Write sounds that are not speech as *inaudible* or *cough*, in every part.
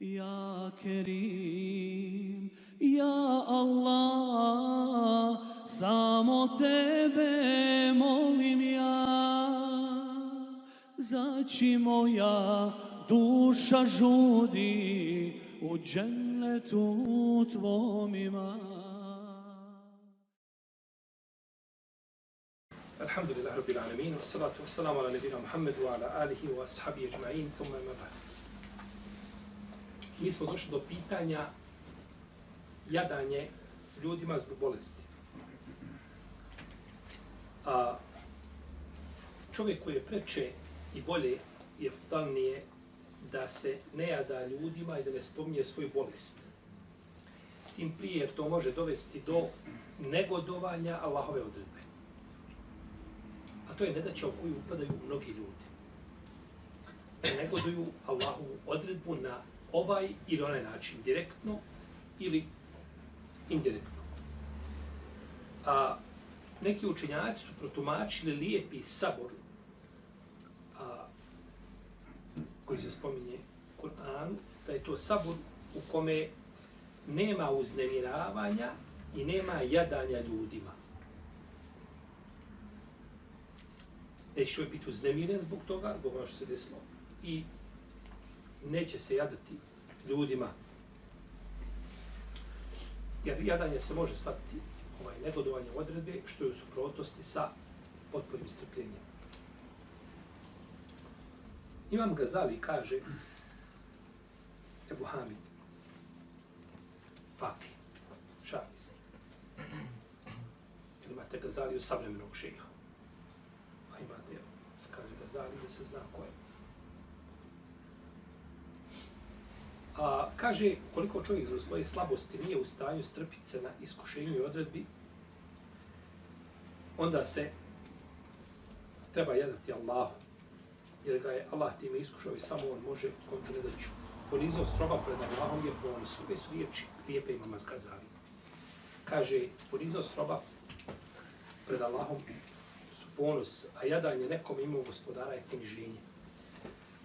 Ja Kerim, Ja Allah, samo Tebe molim ja. Zaći moja duša žudi u džennetu Tvom ima. Alhamdulillah Rabbil Alamin, wassalatu wassalamu ala nebina Muhammedu wa ala alihi wa ashabi ajma'in, thumma ima ba'd. Mi smo došli do pitanja jadanje ljudima zbog bolesti. A čovjek koji je preče i bolje je ftalnije da se ne jada ljudima i da ne spominje svoju bolest. Tim prije jer to može dovesti do negodovanja Allahove odredbe. A to je nedaća u koju upadaju mnogi ljudi. Negoduju Allahovu odredbu na ovaj ili onaj način, direktno ili indirektno. A neki učenjaci su protumačili lijepi sabor a, koji se spominje u Kur'anu, da je to sabor u kome nema uznemiravanja i nema jadanja ljudima. Neće čovjek biti uznemiren zbog toga, zbog ono što se desilo. I neće se jadati ljudima. Jer jadanje se može shvatiti ovaj, negodovanje odredbe, što je u suprotnosti sa potpunim strpljenjem. Imam Gazali kaže, Ebu Hamid, Faki, Šafiz. Jer imate Gazali u savremenog šeha. A imate, kaže Gazali, da se zna ko je. A, kaže, koliko čovjek zbog svoje slabosti nije u stanju strpiti se na iskušenju i odredbi, onda se treba jedati Allahu. Jer ga je Allah time iskušao i samo on može kontinuiraću. Ponizao stroba pred Allahom je ponos. Ove su riječi, lijepe imama zgazali. Kaže, ponizao stroba pred Allahom su ponos, a jadanje nekom imao gospodara je poniženje.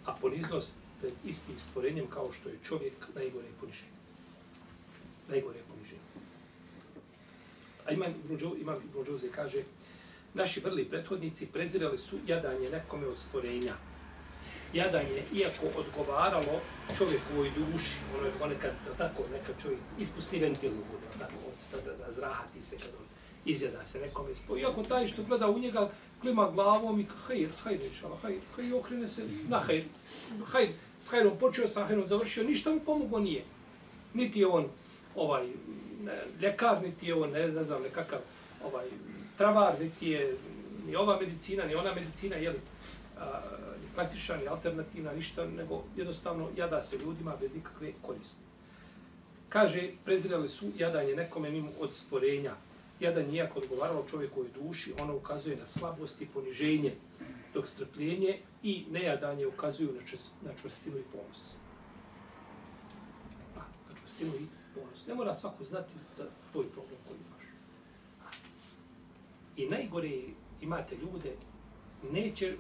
A poniznost pred istim stvorenjem kao što je čovjek najgore poniženje. Najgore poniženje. A ima ima Ibn kaže, naši vrli prethodnici prezirali su jadanje nekome od stvorenja. Jadanje, iako odgovaralo čovjekovoj duši, ono je ponekad, tako, nekad čovjek ispusti ventil u vodu, tako, on se tada razrahati se kad on izjeda se nekome ispo. Iako taj što gleda u njega, klima glavom i hajr, hajr, inšala, hajr, hajr, okrene se na hajr, hajr, s hajrom počeo, sa hajrom završio, ništa mu pomogao nije. Niti je on ovaj ne, ljekar, niti je on, ne, ne znam, nekakav ovaj, travar, niti je ni ova medicina, ni ona medicina, je li, a, ni klasična, ni alternativna, ništa, nego jednostavno jada se ljudima bez ikakve koristi. Kaže, prezirali su jadanje nekome mimo od stvorenja. Jadan iako odgovaralo čovjekovoj duši, ono ukazuje na slabost i poniženje, dok strpljenje i nejadanje ukazuju na, čest, na čvrstinu i ponos. A, na čvrstinu i ponos. Ne mora svako znati za tvoj problem koji imaš. I najgore imate ljude, neće,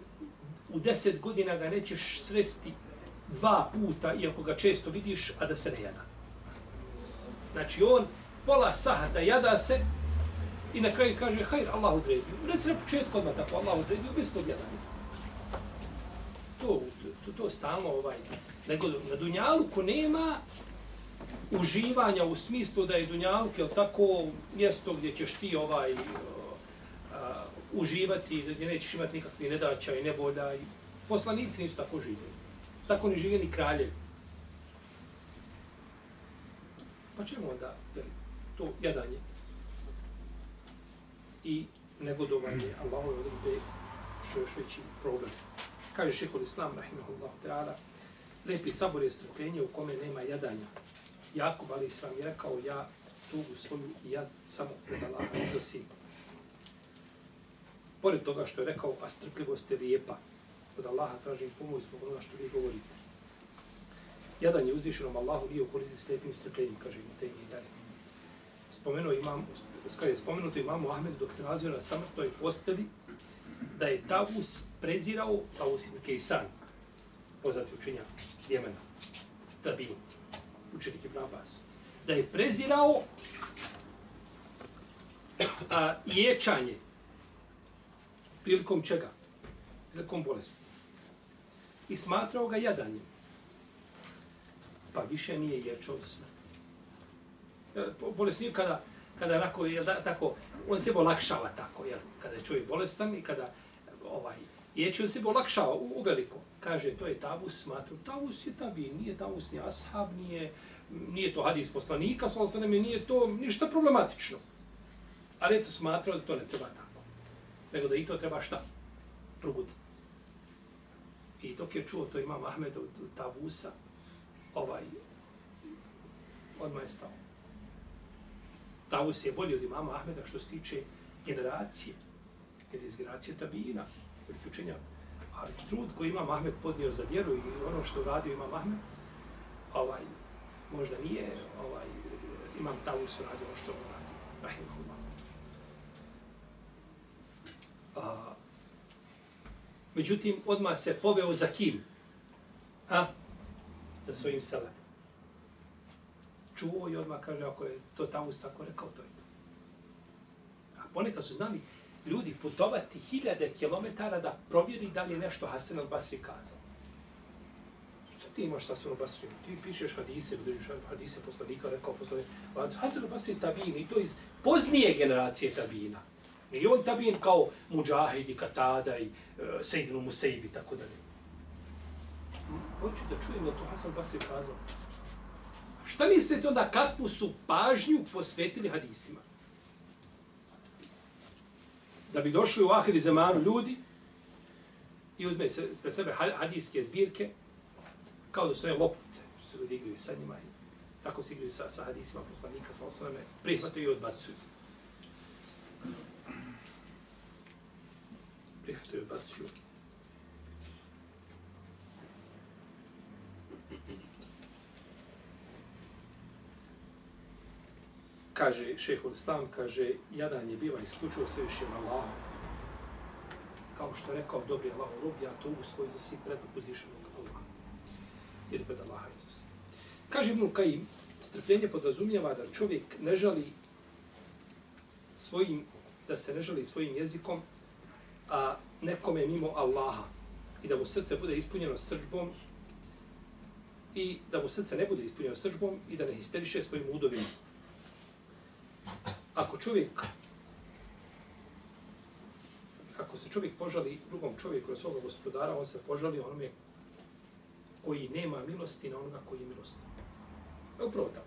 u deset godina ga nećeš sresti dva puta, iako ga često vidiš, a da se ne jada. Znači on pola sahata jada se i na kraju kaže, hajr, Allah odredio. Reci na početku odmah tako, Allah odredio, bez tog jadanja. To, to, to stalno ovaj, nego na Dunjaluku nema uživanja u smislu da je Dunjaluk, je tako, mjesto gdje ćeš ti ovaj, a, uživati, gdje nećeš imati nikakve nedaća i nebolja. I poslanici nisu tako živjeli. Tako ni živjeli kraljevi. Pa čemu onda to jadanje i negodovanje Allahove odredbe što je još veći problem. Kaže šehol Islam, rahimahullahu ta'ala, lepi sabor je strpljenje u kome nema jadanja. Jakub, ali Islam je rekao, ja tugu svoju jad samo pred Allaha iznosim. Pored toga što je rekao, a strpljivost je lijepa. Od Allaha tražim pomoć zbog onoga što vi govorite. Jadan je uzvišenom Allahu bio koristi s lijepim strpljenjem, kaže mu te i dalje. Spomenuo imam, kada je spomenuto imamu Ahmedu dok se nalazio na samrtnoj posteli, da je Tavus prezirao Tavus ibn Kejsan, poznati učenjak iz Jemena, da bi učenik Ibn Abbas, da je prezirao a, ječanje prilikom čega? Prilikom bolesti. I smatrao ga jadanjem. Pa više nije ječao do smrti. Bolesnik kada, kada onako, jel, da, tako, on se olakšava tako, jel, kada je čovjek bolestan i kada ovaj, ječi on se olakšava u, u veliko. Kaže, to je tavus, smatru, tavus je tabi, nije tavus ni ashab, nije, nije to hadis poslanika, sa osaname, nije to ništa problematično. Ali eto smatrao da to ne treba tako. Nego da i to treba šta? Probuditi. I dok je čuo to imam Ahmed od Tavusa, ovaj, odmah je stao. Tavus je bolji od imama Ahmeda što se tiče generacije, jer je iz generacije tabina, veliki učenjak. Ali trud koji ima Ahmed podnio za vjeru i ono što uradio ima Ahmed, ovaj, možda nije, ovaj, imam Tavus uradio ono što on uradio. Rahimahullah. A, međutim, odmah se poveo za kim? A? Za svojim selefom. Čuo i odmah kaže, ako je to tamo tako rekao, to je to. A ponekad su znali ljudi putovati hiljade kilometara da provjeri da li je nešto Hasan al-Basri kazao. Što ti imaš sa Hasan al-Basri? Ti pišeš hadise, držiš hadise poslanika, rekao poslanika. Hasan al-Basri je tabin i to iz poznije generacije tabina. I on tabin kao Mujahid i Katada i e, uh, Sejdinu Musejbi i tako dalje. Hoću da čujem da to Hasan Basri kazao. Šta mislite onda kakvu su pažnju posvetili hadisima? Da bi došli u ahiri zamanu ljudi i uzme se pre sebe hadijske zbirke kao da su one loptice, što se ljudi igraju sa njima i tako se igraju sa, sa hadisima poslanika, sa osaname, prihvataju i odbacuju. prihvataju odbacuju. Kaže šehol Islam, kaže, jadan je biva isključio sve više na Kao što je rekao, dobri Allah rob, ja to u svoj za svih pred uzvišenog Allaha. Jer pred Allaha Isus. Kaže mu Kajim, strpljenje podrazumijeva da čovjek ne žali svojim, da se ne žali svojim jezikom a, nekome mimo Allaha i da mu srce bude ispunjeno srđbom i da mu srce ne bude ispunjeno srđbom i da ne histeriše svojim udovima. Ako čovjek ako se čovjek požali drugom čovjeku na svoga gospodara, on se požali onome koji nema milosti na onoga koji je milosti. Je upravo tako.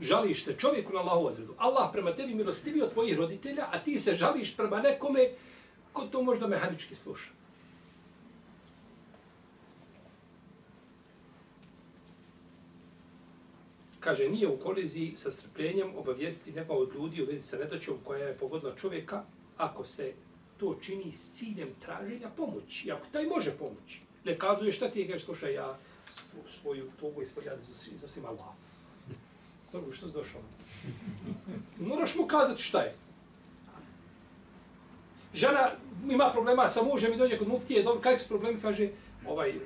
Žališ se čovjeku na Allahu odredu. Allah prema tebi milostivi od tvojih roditelja, a ti se žališ prema nekome ko to možda mehanički sluša. Kaže, nije u koliziji sa strpljenjem obavijesti nekog od ljudi u vezi sa netačom koja je pogodila čovjeka ako se to čini s ciljem traženja pomoći. Ako taj može pomoći, ne kazuje šta ti je, kaže, slušaj, ja svoju tugu i svoj jad za, za svima Allah. Dobro, što si došao? Moraš mu kazati šta je žena ima problema sa mužem i dođe kod muftije, dobro, kakvi su problemi, kaže, ovaj, e,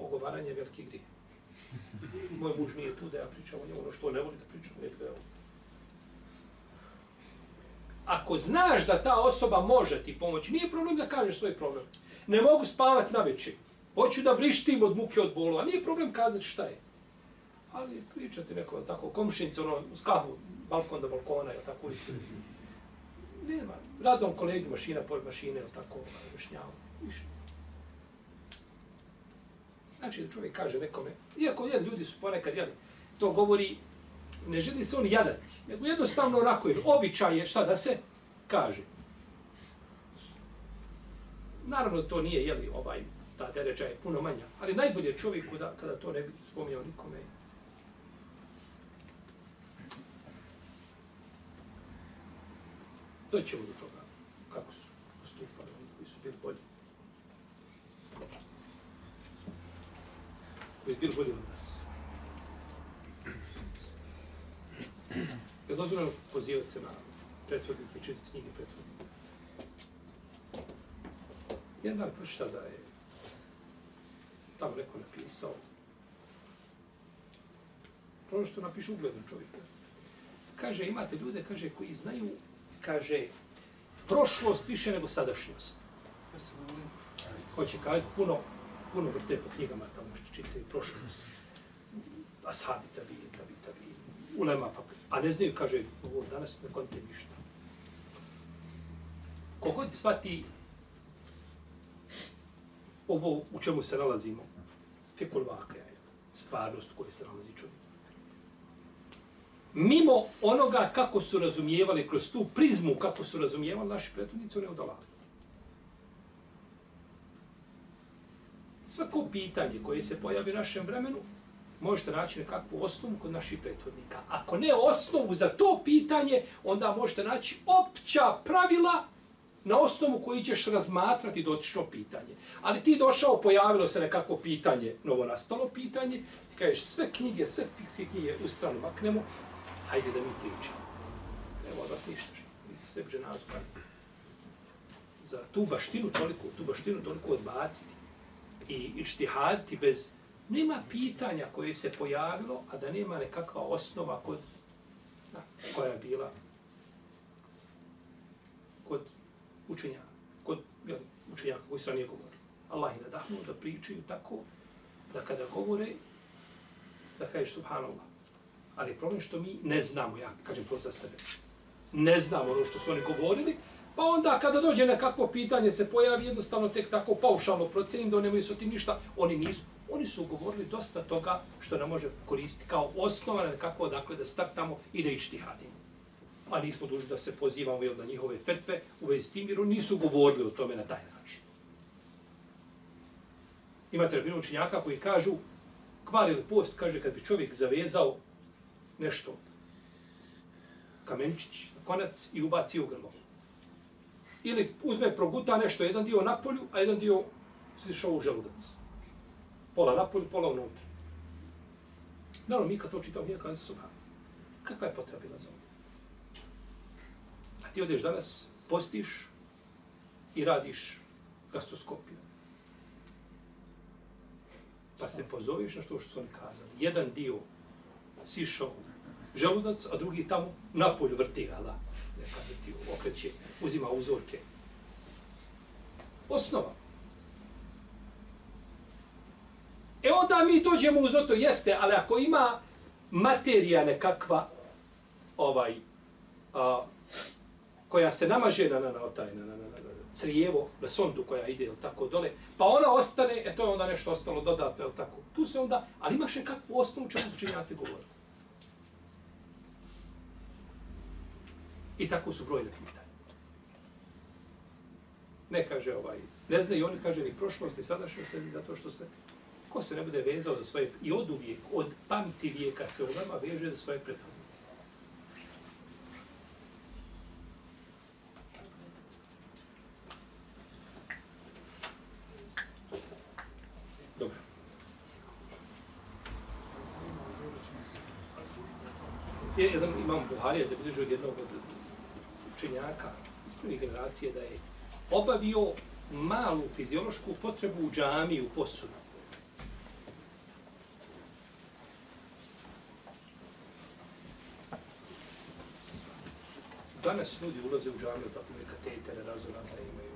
ogovaranje je veliki grije. Moj muž nije tu da ja pričam o njemu, ono što ne voli da pričam, ne da Ako znaš da ta osoba može ti pomoći, nije problem da kažeš svoj problem. Ne mogu spavati na večer. Hoću da vrištim od muke od bolova. Nije problem kazati šta je. Ali pričati neko tako, komšinice, ono, uz kahu, balkon do balkona, je tako, *laughs* nema. Radom kolegi mašina pored mašine, ili tako, vršnjavu, više. Znači da čovjek kaže nekome, iako jedan ljudi su ponekad jeli, to govori, ne želi se on jadati, nego jednostavno onako je, običaj je šta da se kaže. Naravno to nije, jeli, ovaj, ta deređa je puno manja, ali najbolje čovjeku da, kada to ne bi spominjao nikome, Doćemo do toga kako su postupali oni koji su bili bolji. Koji su bili bolji od nas. Je dozvoljeno pozivati se na prethodnike, čitati knjige prethodnike. Jedan dan pročita da je tamo neko napisao ono što napiše ugledan čovjek. Kaže, imate ljude, kaže, koji znaju, kaže, prošlost više nego sadašnjost. Hoće kazati, puno, puno vrte po knjigama tamo što čitaju prošlost. Ashabi, tabi, tabi, tabi, ulema, a ne znaju, kaže, ovo danas ne konte ništa. Kogod shvati ovo u čemu se nalazimo, fikul vakaja, stvarnost u kojoj se nalazi čovjek. Mimo onoga kako su razumijevali kroz tu prizmu, kako su razumijevali naši pretudnici, oni odolali. Svako pitanje koje se pojavi u našem vremenu, možete naći nekakvu osnovu kod naših prethodnika. Ako ne osnovu za to pitanje, onda možete naći opća pravila na osnovu koji ćeš razmatrati dotično pitanje. Ali ti došao, pojavilo se nekako pitanje, novo nastalo pitanje, ti kažeš sve knjige, sve fiksi knjige u stranu maknemo, hajde da mi pričamo. Nema od vas ništa, vi ste sebi ženazu Za tu baštinu toliko, tu baštinu toliko odbaciti i ištihaditi bez... Nema pitanja koje se pojavilo, a da nema nekakva osnova kod, na, koja je bila kod učenjaka, kod jel, učenjaka koji su ranije govorili. Allah je nadahnuo da pričaju tako, da kada govore, da kažeš subhanallah. Ali problem što mi ne znamo, ja kažem to za sebe, ne znamo ono što su oni govorili, pa onda kada dođe nekakvo pitanje se pojavi jednostavno tek tako paušalno procenim da oni nemaju su tim ništa, oni nisu. Oni su govorili dosta toga što nam može koristiti kao osnova nekako dakle da startamo i da ići hadimo a nismo dužni da se pozivamo jel, na njihove fetve u vezi s tim, jer nisu govorili o tome na taj način. Imate rabinu učinjaka koji kažu, kvar ili post, kaže, kad bi čovjek zavezao nešto, kamenčić, konac i ubaci u grlo. Ili uzme, proguta nešto, jedan dio na polju, a jedan dio sišao u želudac. Pola na polju, pola unutra. Naravno, mi kad to čitamo, mi kada se Kakva je potreba bila za ovo? ti odeš danas, postiš i radiš gastroskopiju. Pa se pozoveš na što što su oni kazali. Jedan dio sišao želudac, a drugi tamo napolju vrti ala, da. Nekada ti okreće, uzima uzorke. Osnova. E onda mi dođemo uz to, jeste, ali ako ima materija nekakva, ovaj, a, koja se namaže na, na, na, taj, na, na, na, na, crijevo, na sondu koja ide ili tako dole, pa ona ostane, e to je onda nešto ostalo dodatno, ili tako. Tu se onda, ali imaš nekakvu osnovu čemu su činjaci govorili. I tako su brojne pitanje. Ne kaže ovaj, ne zna i oni kaže ni prošlost i sadašnjost, zato što se, ko se ne bude vezao za svoje, i od uvijek, od pamti vijeka se u nama veže za svoje prethodne. je jedan imam Buharija zabilježio jednog od učenjaka iz prvih generacije da je obavio malu fiziološku potrebu u džami u posudu. Danas ljudi ulaze u džamiju, tako neka tetere razoraza imaju.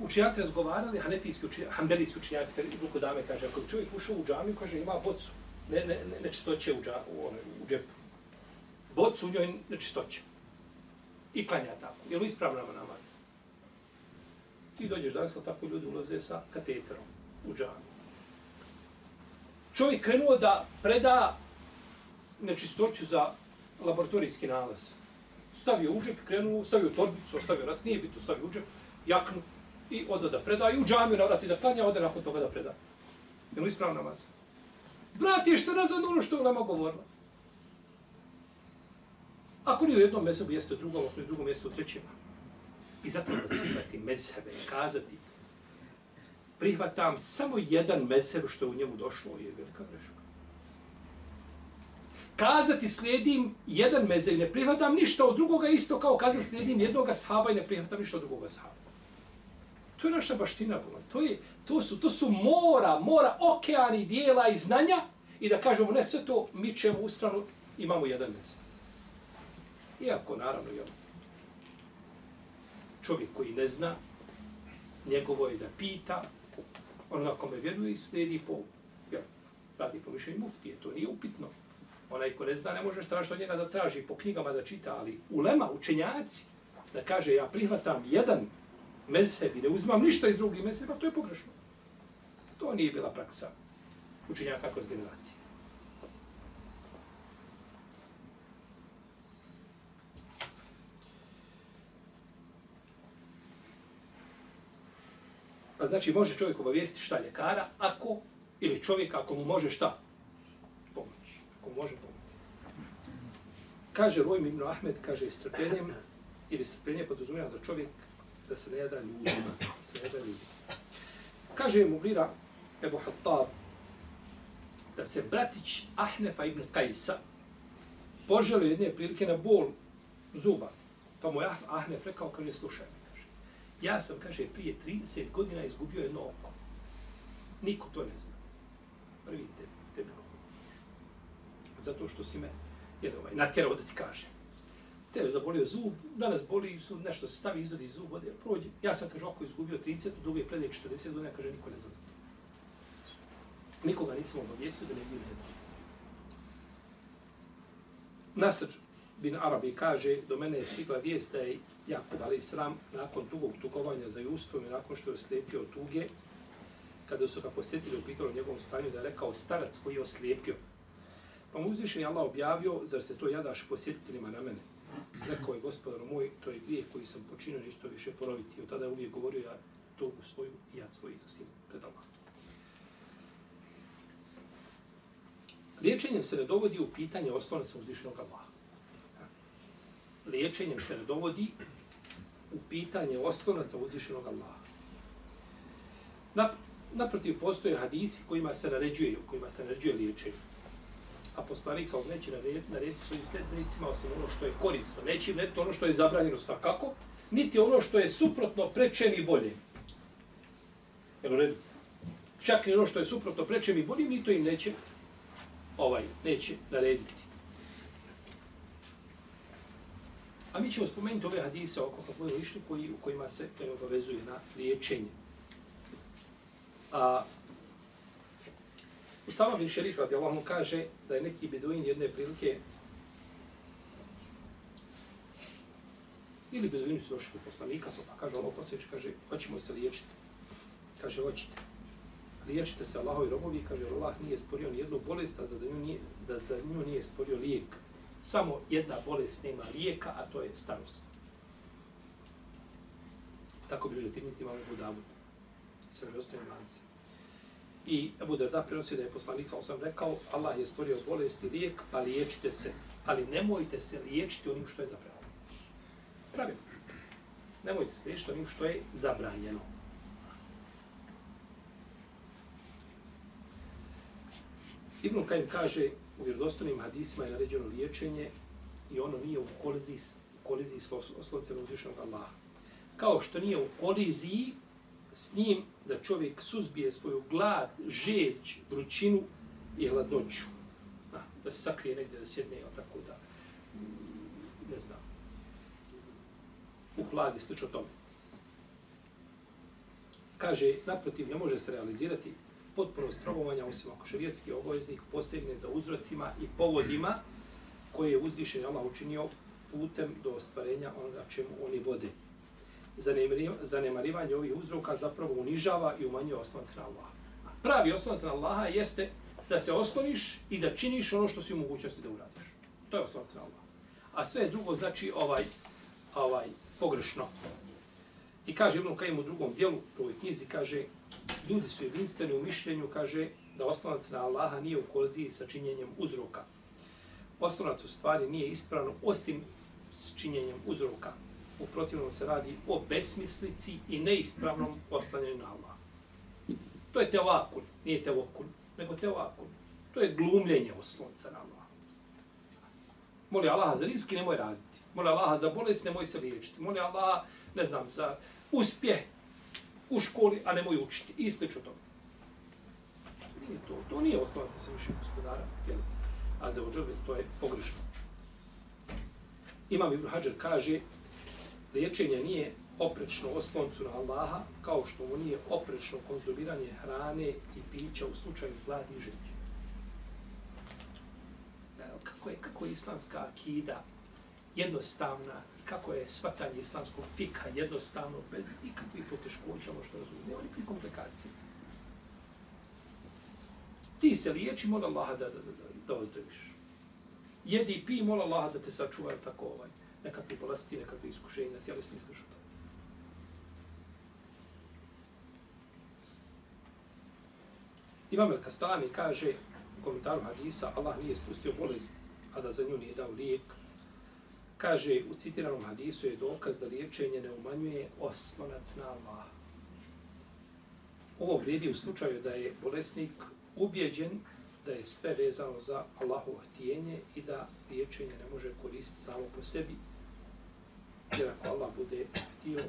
Učenjaci razgovarali, hanefijski učenjaci, hanbelijski učenjaci, kada dame kaže, ako čovjek ušao u džamiju, kaže, ima bocu ne, ne, ne, nečistoće u, dža, u, one, u džepu. Bocu u njoj nečistoće. I klanja tako. Je li ispravljamo namaz? Ti dođeš danas, ali tako ljudi ulaze sa kateterom u džanu. Čovjek krenuo da preda nečistoću za laboratorijski nalaz. Stavio u džep, krenuo, stavio torbicu, ostavio nas, nije bito, stavio u džep, jaknu i odo da preda. I u džamiju navrati da klanja, ode nakon toga da preda. Je li ispravno namaz? vratiš se nazad ono što je Ulema govorila. Ako nije u jednom mesebu, jeste u drugom, ako nije u drugom jeste u trećem. I zato precimati mezhebe kazati prihvatam samo jedan mezheb što je u njemu došlo je velika greška. Kazati slijedim jedan mezheb i ne prihvatam ništa od drugoga isto kao kazati slijedim jednoga sahaba i ne prihvatam ništa od drugoga sahaba. To je naša baština. To, je, to, su, to su mora, mora, okeani dijela i znanja i da kažemo ne sve to, mi ćemo u stranu, imamo jedan mezheb. Iako, naravno, imamo čovjek koji ne zna, njegovo je da pita, onoga kome vjeruje i slijedi po, jel, radi po mišljenju muftije, to nije upitno. Onaj ko ne zna, ne možeš tražiti od njega da traži po knjigama da čita, ali ulema, učenjaci, da kaže ja prihvatam jedan mezheb i ne uzimam ništa iz drugih mezheba, to je pogrešno. To nije bila praksa učenjaka kroz generacije. Pa znači može čovjek obavijestiti šta ljekara ako, ili čovjek ako mu može šta? Pomoći. Ako mu može pomoći. Kaže Rojm ibn Ahmed, kaže strpljenjem, ili strpljenje podrazumijeva da čovjek da se ne jada ljudima. Da se ne jada ljudima. Kaže mu Mugira, Ebu Hattab, da se bratić Ahnefa ibn Kajsa poželio jedne prilike na bol zuba. Pa mu je Ahnef rekao, kaže, slušaj, Ja sam, kaže, prije 30 godina izgubio jedno oko. Niko to ne zna. Prvi te, tebi Zato što si me jedan ovaj, natjerao da ti kaže. Tebe zabolio zub, danas boli, su, nešto se stavi, izvodi zub, ode, prođe. Ja sam, kaže, oko izgubio 30, drugi je predaj 40 godina, kaže, niko ne zna za to. Nikoga nisam obavijestio da ne bi ne Nasr bin Arabi kaže, do mene je stigla vijest da je Jakub Ali Sram, nakon dugog tugovanja za Jusufom i nakon što je oslijepio tuge, kada su ga posjetili, upitali o njegovom stanju, da je rekao starac koji je oslijepio. Pa mu uzvišen je Allah objavio, zar se to jadaš posjetiteljima na mene? Rekao je gospodar moj, to je grijeh koji sam počinio, ništo više ponoviti. Od tada je uvijek govorio ja to u svoju i ja svoj izosim pred Allah. Liječenjem se ne dovodi u pitanje osnovne sa uzvišenog Allaha. Liječenjem se ne dovodi u pitanje oslona sa uzvišenog Allaha. Nap, naprotiv, postoje hadisi kojima se naređuje, kojima se naređuje liječenje. A poslanik sa neće narediti svojim sledbenicima osim ono što je korisno. Neće im ono što je zabranjeno svakako, niti ono što je suprotno prečem i bolje. Jel u redu? Čak ni ono što je suprotno prečem i bolje, ni to im neće, ovaj, neće narediti. A mi ćemo spomenuti ove hadise oko kako išli koji, u kojima se e, obavezuje na liječenje. A, Usama bin Šerif radi Allahom kaže da je neki beduin jedne prilike ili beduini su došli kod poslanika, pa kaže ono Allah posjeći, kaže, hoćemo se liječiti. Kaže, hoćete. Liječite se Allahovi robovi, kaže, Allah nije sporio ni jednu bolest, a za nju nije, da za nju nije sporio lijek samo jedna bolest nema lijeka, a to je starost. Tako bi tirnici imali Budavu. sa ostane manci. I Abu Darda prenosi da je poslanik, kao sam rekao, Allah je stvorio bolest i lijek, pa liječite se. Ali nemojte se liječiti onim što je zabranjeno. Pravilno. Nemojte se liječiti onim što je zabranjeno. Ibn Kajim kaže, u vjerodostanim hadisima je naređeno liječenje i ono nije u koliziji, u koliziji s oslovcem uzvišenog Allaha. Kao što nije u koliziji s njim da čovjek suzbije svoju glad, žeđ, vrućinu i hladnoću. Da, da se sakrije negdje, da sjedne, ili tako da, ne znam, u hladi, slično tome. Kaže, naprotiv, ne može se realizirati potpuno strobovanja, osim ako šarijetski obaveznik posegne za uzrocima i povodima koje je uzvišen Allah učinio putem do ostvarenja onoga čemu oni vode. Zanemarivanje ovih uzroka zapravo unižava i umanjuje osnovac na Allaha. Pravi osnovac na Allaha jeste da se osloniš i da činiš ono što si u mogućnosti da uradiš. To je osnovac na Allaha. A sve drugo znači ovaj, ovaj pogrešno. I kaže Ibn Kajim u drugom dijelu, u ovoj knjizi, kaže ljudi su jedinstveni u mišljenju, kaže da oslonac na Allaha nije u koliziji sa činjenjem uzroka. Oslonac u stvari nije ispravno osim s činjenjem uzroka. U protivnom se radi o besmislici i neispravnom oslanjanju na Allaha. To je teovakun, nije teokun, nego teovakun. To je glumljenje oslonca na Allaha. Moli Allaha za rizki, nemoj raditi. Moli Allaha za bolest, nemoj se liječiti. Moli Allaha, ne znam, za uspjeh, u školi, a nemoj učiti. I slično tome. Nije to. To nije osnova sa više gospodara, jel? A za ođel, to je pogrešno. Imam Ibn Hajar kaže, liječenje nije oprečno osloncu na Allaha, kao što mu nije oprečno konzumiranje hrane i pića u slučaju gladi i žeđe. Kako je, kako je islamska akida jednostavna, kako je svatanje islamskog fika jednostavno, bez ikakvih poteškoća, ono što razumije, ali nikakvih komplikacije. Ti se liječi, mola Allaha da, da, da, da ozdraviš. Jedi i pi, mola Allaha da te sačuva, tako ovaj, nekakve bolesti, nekakve iskušenja, tjelesni slično. Imam El-Kastani kaže u komentaru hadisa, Allah nije spustio bolest, a da za nju nije dao lijek. Kaže, u citiranom hadisu je dokaz da liječenje ne umanjuje oslonac na Allah. Ovo vrijedi u slučaju da je bolesnik ubjeđen da je sve vezano za Allahovo htijenje i da liječenje ne može koristiti samo po sebi. Jer ako Allah bude htio,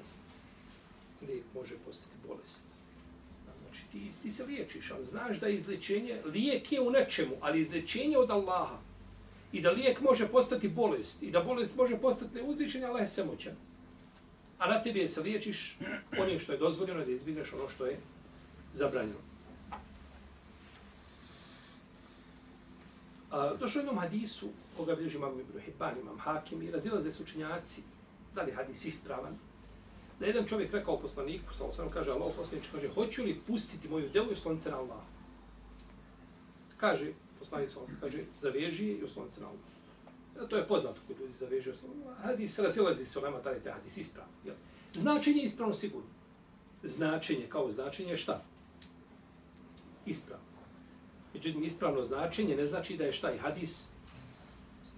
lijek može postati bolest. Znači ti, ti se liječiš, ali znaš da je izlečenje, lijek je u nečemu, ali izlečenje od Allaha. I da lijek može postati bolest, i da bolest može postati uzvišenje, Allah je samoćan. A na tebi je se liječiš onim što je dozvoljeno da izbjegneš ono što je zabranjeno. A, došlo jednom hadisu, koga bilježi imam Ibn Hibban, imam Hakim, i razilaze su učenjaci, da li hadis ispravan, da jedan čovjek rekao poslaniku, sa osam kaže, Allah poslanič, kaže, hoću li pustiti moju devu i slonice na Allah? Kaže, poslanik sa kaže, zaveži i osloni se na Allah. E, to je poznato kod ljudi zaveži osloni. Hadis razilazi se, nema da li te hadis ispravno. Jel? Značenje je ispravno sigurno. Značenje kao značenje je šta? Ispravno. Međutim, ispravno značenje ne znači da je šta i hadis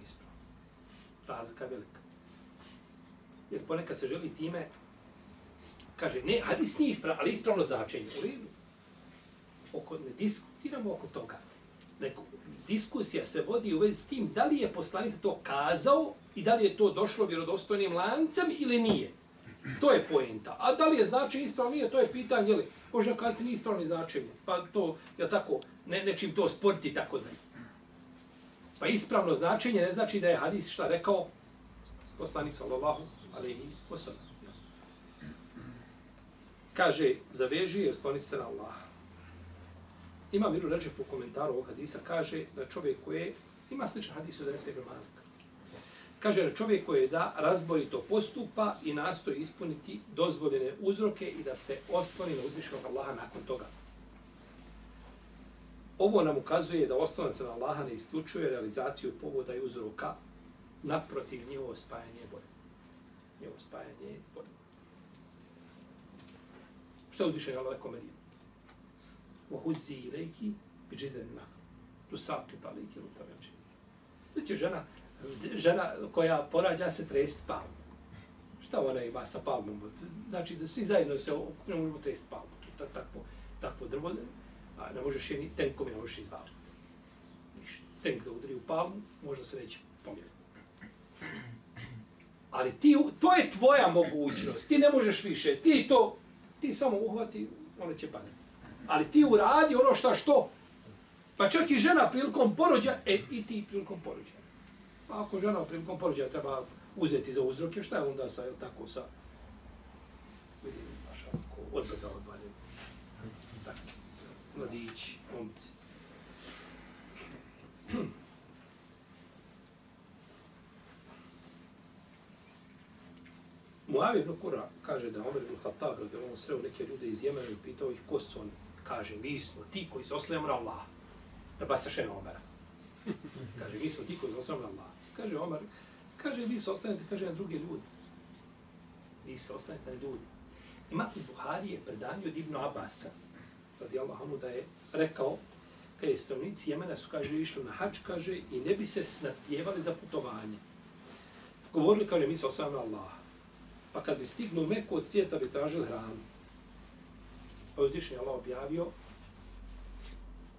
ispravno. Razlika je velika. Jer ponekad se želi time kaže, ne, hadis nije ispravno, ali ispravno značenje. U redu. Oko, ne diskutiramo oko toga. Neko, diskusija se vodi u vezi s tim da li je poslanik to kazao i da li je to došlo vjerodostojnim lancem ili nije. To je poenta. A da li je znači ispravno nije, to je pitanje, jeli, možda kazati nije ispravno značenje. Pa to, je tako, ne, nečim to sporti tako da Pa ispravno značenje ne znači da je hadis šta rekao poslanik sallallahu alaihi wasallam. kaže, zaveži i osloni se na Allaha. Ima Miru Ređe po komentaru ovog hadisa, kaže da čovjek koji je, ima sličan hadis od Enesa Ibn Kaže da čovjek koji je da razborito postupa i nastoji ispuniti dozvoljene uzroke i da se osloni na uzvišenog Allaha nakon toga. Ovo nam ukazuje da oslonac na Allaha ne isključuje realizaciju povoda i uzroka, naprotiv njihovo spajanje bolje. Njihovo spajanje bolje. Što je Allah rekao Marijem? Wa huzzi ilajki bi džidan na. Tu. Znači žena, žena koja porađa se trest palmu. Šta ona ima sa palmom? Znači da svi zajedno se ne možemo trest palmu. To je takvo, takvo drvo, a ne možeš je ni tenkom ne možeš izvaliti. Ništa. Tenk da udri u palmu, možda se neće pomjeriti. Ali ti, to je tvoja mogućnost. Ti ne možeš više. Ti to ti samo uhvati, ona će padati. Ali ti uradi ono šta što. Pa čak i žena prilikom porođa, e, i ti prilikom porođa. Pa ako žena prilikom porođa treba uzeti za uzroke, šta je onda sa, je tako, sa, vidim, baš ako odbrda odvalje. Tako, mladići, momci. *clears throat* Muavi ibn Kura kaže da Omer ibn Khattab radi on sreo neke ljude iz Jemena i pitao ih ko su oni. Kaže, mi smo ti koji se oslijemo na Allah. Da ba se šena Kaže, mi smo ti koji se oslijemo na Allah. Kaže Omar, kaže, vi se oslijete, kaže, na druge ljudi. Vi se oslijete na ljudi. Ima Buhari je predanje od Ibnu Abasa, radi Allah, da je rekao, kada je stanovnici Jemena su, kaže, išli na hač, kaže, i ne bi se snatjevali za putovanje. Govorili, kaže, mi se oslijemo na Allah. Pa kad bi stignu Meku od svijeta bi tražili hranu. Pa je Allah objavio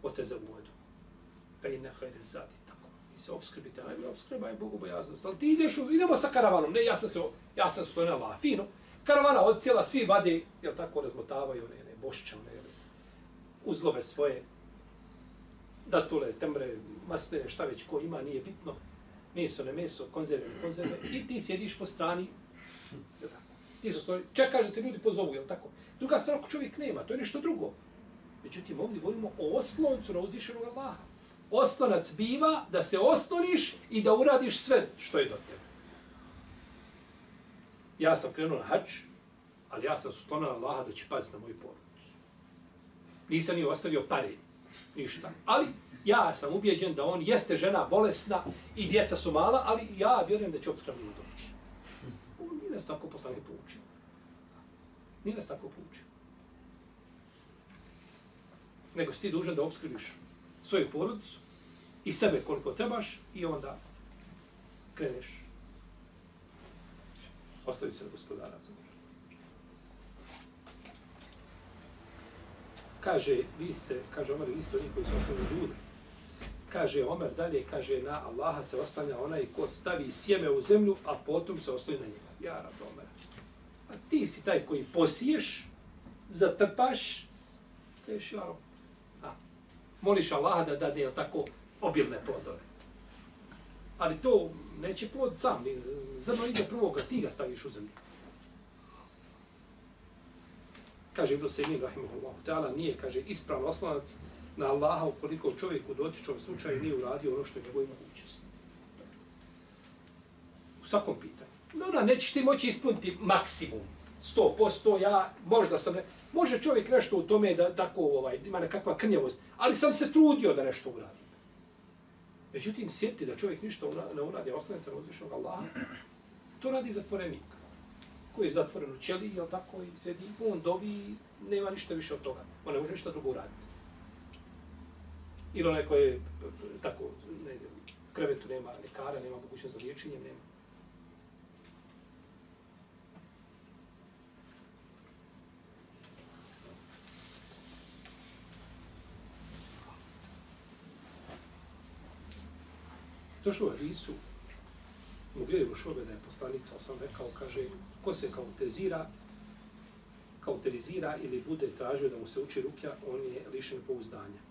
oteze u vodu. Pa i nehaj zadi tako. I se obskrbite, ajme, obskrba je Bogu bojaznost. Ali ti ideš, uz, idemo sa karavanom. Ne, ja sam se, ja sam se na Allah. Fino. Karavana od cijela, svi vade, jel tako, razmotavaju one, ne, bošće, one, uzlove svoje. datule, tembre, masne, šta već ko ima, nije bitno. Meso, ne meso, konzerve, ne konzerve. I ti sjediš po strani. jel tako? Ti se stoji, čekaš da te ljudi pozovu, jel tako? Druga stvar, ako čovjek nema, to je nešto drugo. Međutim, ovdje govorimo o osloncu na uzvišenog Allaha. Oslonac biva da se osloniš i da uradiš sve što je do tebe. Ja sam krenuo na hač, ali ja sam sustonan Allaha da će paziti na moju porodicu. Nisam ni ostavio pare, ništa. Ali ja sam ubijeđen da on jeste žena bolesna i djeca su mala, ali ja vjerujem da će obskrbno doći. Nije nas tako poslanik poučio. Nije nas tako poučio. Nego si ti dužan da obskrbiš svoju porodicu i sebe koliko trebaš i onda kreneš. Ostavi se na gospodara za Kaže, vi ste, kaže Omer, vi ste oni koji su osnovni ljudi. Kaže Omer dalje, kaže, na Allaha se oslanja onaj ko stavi sjeme u zemlju, a potom se oslanja na njega. Ja, rabome. A ti si taj koji posiješ, zatrpaš, kažeš, ja, rab. A, moliš Allaha da dade, jel tako, obilne plodove. Ali to neće plod sam, zrno ide prvo kad ti ga staviš u zemlju. Kaže Ibn Sejmin, rahimahullahu ta'ala, nije, kaže, ispravan oslonac na Allaha ukoliko čovjek u dotičnom slučaju nije uradio ono što je njegovoj mogućnosti. U svakom pitanju. No, da, nećeš ti moći ispuniti maksimum. 100%, ja možda sam... Ne, može čovjek nešto u tome da tako ovaj, ima nekakva krnjavost, ali sam se trudio da nešto uradim. Međutim, sjeti da čovjek ništa ne uradi, oslanca na uzvišnog Allaha, to radi zatvorenik koji je zatvoren u ćeliji, jel tako, i sedi, on dovi, nema ništa više od toga. On ne može ništa drugo uraditi. Ili onaj koji je tako, ne, u krevetu nema lekara, nema mogućnost za liječenje, nema. Došlo u Hadisu, u Bijevu šobe da je poslanik, sam sam rekao, kaže, ko se kauterizira, kauterizira ili bude tražio da mu se uči rukja, on je lišen pouzdanja.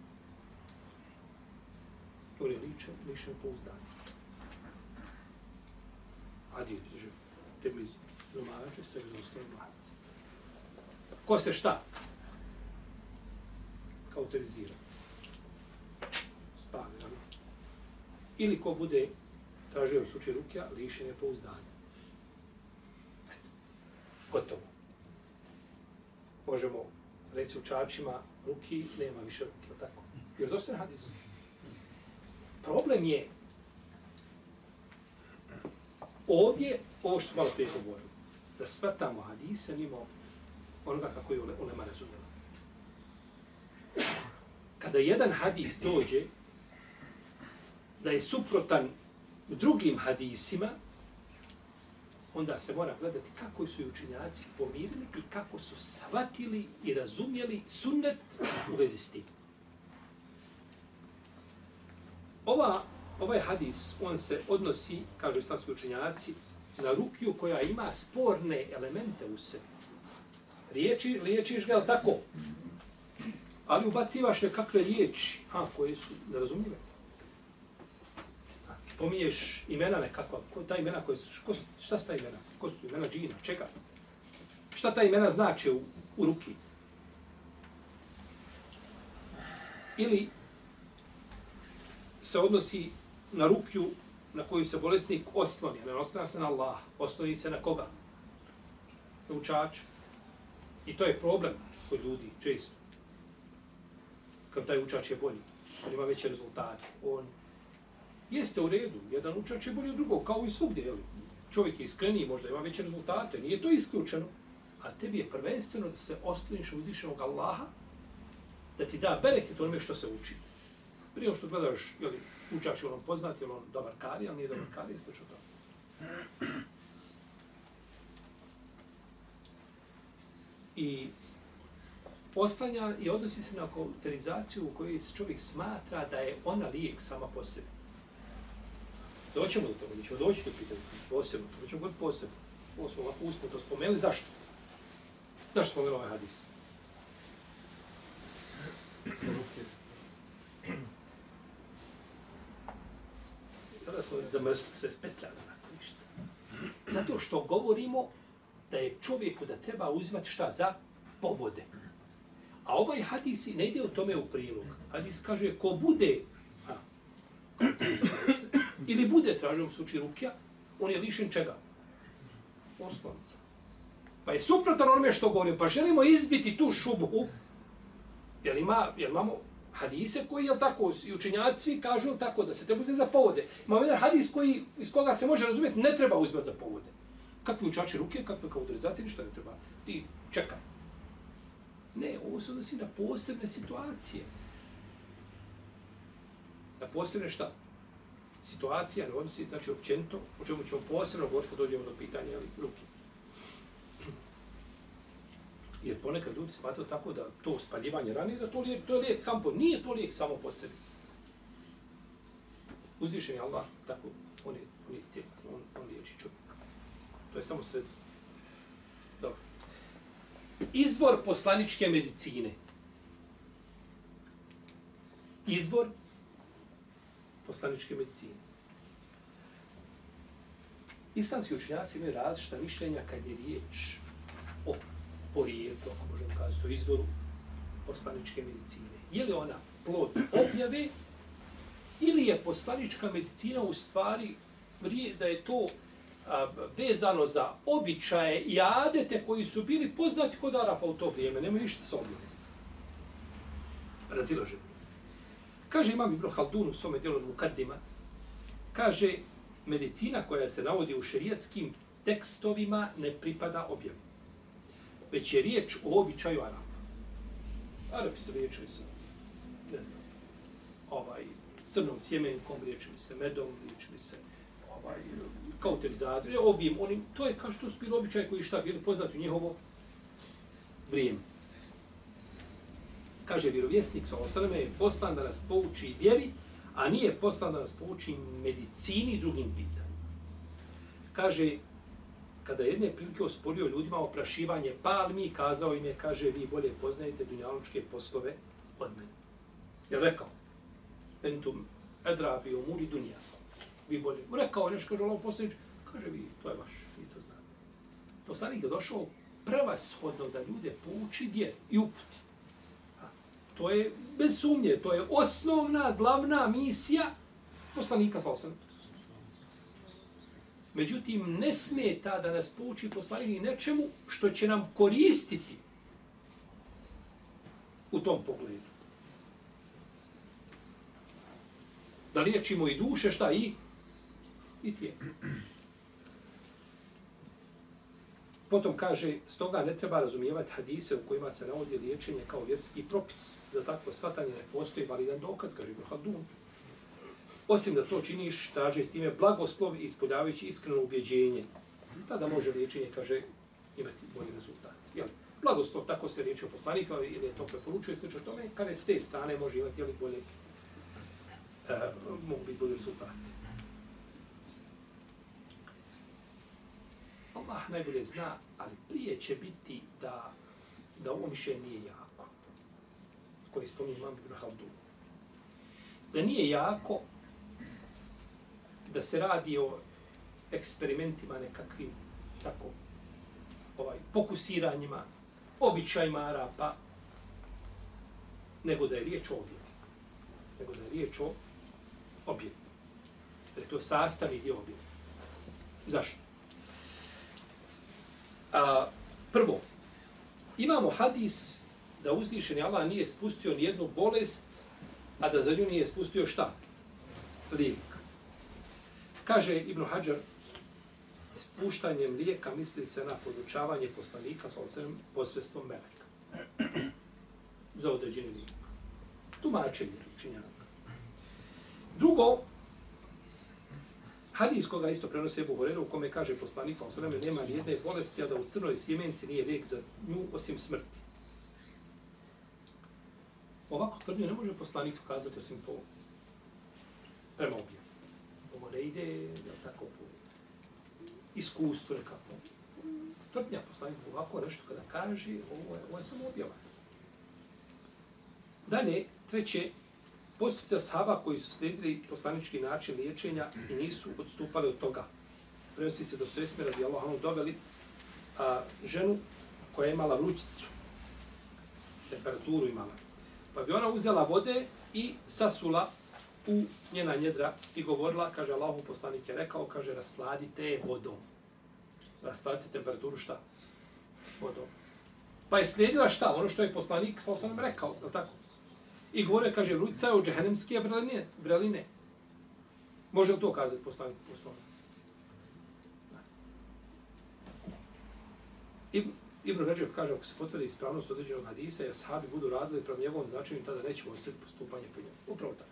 On je lišen, lišen pouzdanja. Adi, že, te blizu, domaće se vjerostoji mladci. Ko se šta? Kauterizira. Spavi, ali. Ili ko bude tražio suči rukja, lišen je pouzdanja. Gotovo. Možemo reći učačima, ruki, nema više ruke, tako? Jer dosta je hadis. Problem je ovdje, ovo što smo malo prije govorili, da shvatamo hadise mimo onoga kako je ulema razumjela. Kada jedan hadis dođe, da je suprotan drugim hadisima, onda se mora gledati kako su i učinjaci pomirili i kako su shvatili i razumjeli sunnet u vezi s tim. Ova, ovaj hadis, on se odnosi, kažu islamski učinjaci, na rukju koja ima sporne elemente u sebi. Riječi, liječiš ga, tako? Ali ubacivaš nekakve riječi, a, koje su nerazumljive. Spominješ imena nekakva, ko, ta imena koje su, ko, šta su ta imena? Ko su imena džina, čega? Šta ta imena znače u, u ruki? Ili se odnosi na rukju na koju se bolesnik osloni, ne oslanja se na Allah, osloni se na koga? Na učač. I to je problem kod ljudi, često. Kad taj učač je bolji, on ima veće rezultate, on jeste u redu, jedan učač je bolji od drugog, kao i svugdje, jel? Čovjek je iskreniji, možda ima veće rezultate, nije to isključeno, a tebi je prvenstveno da se osloniš uzvišenog Allaha, da ti da bereket onome što se uči. Prije što gledaš, jel, učač je on poznat, je on dobar kari, ali nije dobar kari, jeste što to. I oslanja i odnosi se na kauterizaciju u kojoj se čovjek smatra da je ona lijek sama po sebi. Doćemo do toga, mi ćemo doći do pitanja posebno, to ćemo god posebno. Ovo smo ovako usput to spomenuli, zašto? Zašto spomenuli ovaj hadis? da smo zamrsli se spetljali onako ništa. Zato što govorimo da je čovjeku da treba uzimati šta za povode. A ovaj hadis ne ide u tome u prilog. Hadis kaže, ko bude, a, ili bude tražio suči rukija, on je lišen čega? Osnovnica. Pa je suprotan onome što govorim. Pa želimo izbiti tu šubu. jer, ima, jer imamo hadise koji, jel tako, i učenjaci kažu tako, da se treba uzeti za povode. Imamo jedan hadis koji, iz koga se može razumjeti, ne treba uzeti za povode. Kakvi učači ruke, kakve kautorizacije, ništa ne treba. Ti čekaj. Ne, ovo se odnosi na posebne situacije. Na posebne šta? Situacija ne odnosi, znači općenito, o čemu ćemo posebno govoriti kad dođemo do pitanja ali, ruke. Jer ponekad ljudi smatraju tako da to spaljivanje rane, da to, lijek, to je lijek samo po, nije to lijek samo po sebi. Uzvišen je Allah, tako, on je, on je cijel, on, on liječi čovjek. To je samo sredstvo. Dobro. Izvor poslaničke medicine. Izvor poslaničke medicine. Islamski učenjaci imaju različita mišljenja kad je riječ o porijetu, ako možemo kazati, o izvoru poslaničke medicine. Je li ona plod objave ili je poslanička medicina u stvari da je to a, vezano za običaje i adete koji su bili poznati kod Arapa u to vrijeme. Nema ništa sa objavim. Razilaženje. Kaže imam Ibn Haldun u svome djelu Mukaddima, kaže medicina koja se navodi u šerijatskim tekstovima ne pripada objavi. Već je riječ o običaju Arapa. Arapi se liječili sa, ne znam, ovaj, crnom cjemenkom, liječili se medom, liječili se ovaj, kauterizator, ovim, onim, to je kao što su bili običaje koji šta bili poznati u njihovo vrijeme. Kaže vjerovjesnik sa osaname je poslan da nas pouči vjeri, a nije poslan da nas pouči medicini i drugim pitanjima. Kaže, kada jedne prilike osporio ljudima oprašivanje palmi, kazao im je, kaže, vi bolje poznajete dunjalučke poslove od mene. Je rekao, entum edrabi umuri dunja vi bolje. Rekao nešto, kaže Allah poslanič, kaže vi, to je vaš, vi to znate. Poslanik je došao prevashodno da ljude pouči vjer i uputi. To je bez sumnje, to je osnovna, glavna misija poslanika sa osam. Međutim, ne smeta da nas pouči poslanik nečemu što će nam koristiti u tom pogledu. Da liječimo i duše, šta i i tijelo. Potom kaže, stoga ne treba razumijevati hadise u kojima se navodi liječenje kao vjerski propis. Za takvo shvatanje ne postoji validan dokaz, kaže Ibn Haldun. Osim da to činiš, traže time blagoslov i ispoljavajući iskreno ubjeđenje. Tada može liječenje, kaže, imati bolji rezultat. Jel? Blagoslov, tako se liječio poslanik, ali ili je to preporučuje, sliče o tome, kada s te strane može imati jeli, bolje, e, mogu biti bolji rezultati. Allah najbolje zna, ali prije će biti da, da ovo mišljenje nije jako. Koji spominje imam Ibn Haldun. Da nije jako da se radi o eksperimentima nekakvim tako ovaj pokusiranjima, običajima Arapa, nego da je riječ o objavi. Nego da je riječ o objevi. Da je to sastavni dio objavi. Zašto? A, prvo, imamo hadis da uzvišeni Allah nije spustio ni jednu bolest, a da za nju nije spustio šta? Lijek. Kaže Ibn Hajar, spuštanjem lijeka misli se na podučavanje poslanika sa ocem posredstvom meleka. za određeni lijek. Tumačenje učinjaka. Drugo, Hadis koga isto prenose Ebu Horeru, u kome kaže poslanik, sa osreme, nema ni jedne bolesti, a da u crnoj sjemenci nije lijek za nju osim smrti. Ovako tvrdnju ne može poslanik ukazati osim po prema objavu. Ovo ne ide, je tako, po iskustvu nekako. Tvrdnja poslanik ovako nešto kada kaže, ovo je, ovo je samo objava. Dalje, treće, postupci ashaba koji su slijedili poslanički način liječenja i nisu odstupali od toga. Prenosi se do Svesme radi Allahom doveli a, ženu koja je imala vrućicu, temperaturu imala. Pa bi ona uzela vode i sasula u njena njedra i govorila, kaže Allahu poslanik je rekao, kaže rasladite je vodom. Rasladite temperaturu šta? Vodom. Pa je slijedila šta? Ono što je poslanik sa osam rekao, je tako? I govore, kaže, vrućica je od džehennemske vreline. vreline. Može li to kazati poslanik poslanik? Ibn, Ibn Ređev kaže, ako se potvrdi ispravnost određenog hadisa, i ashabi budu radili prema njegovom značenju, tada nećemo osjetiti postupanje po njemu. Upravo tako.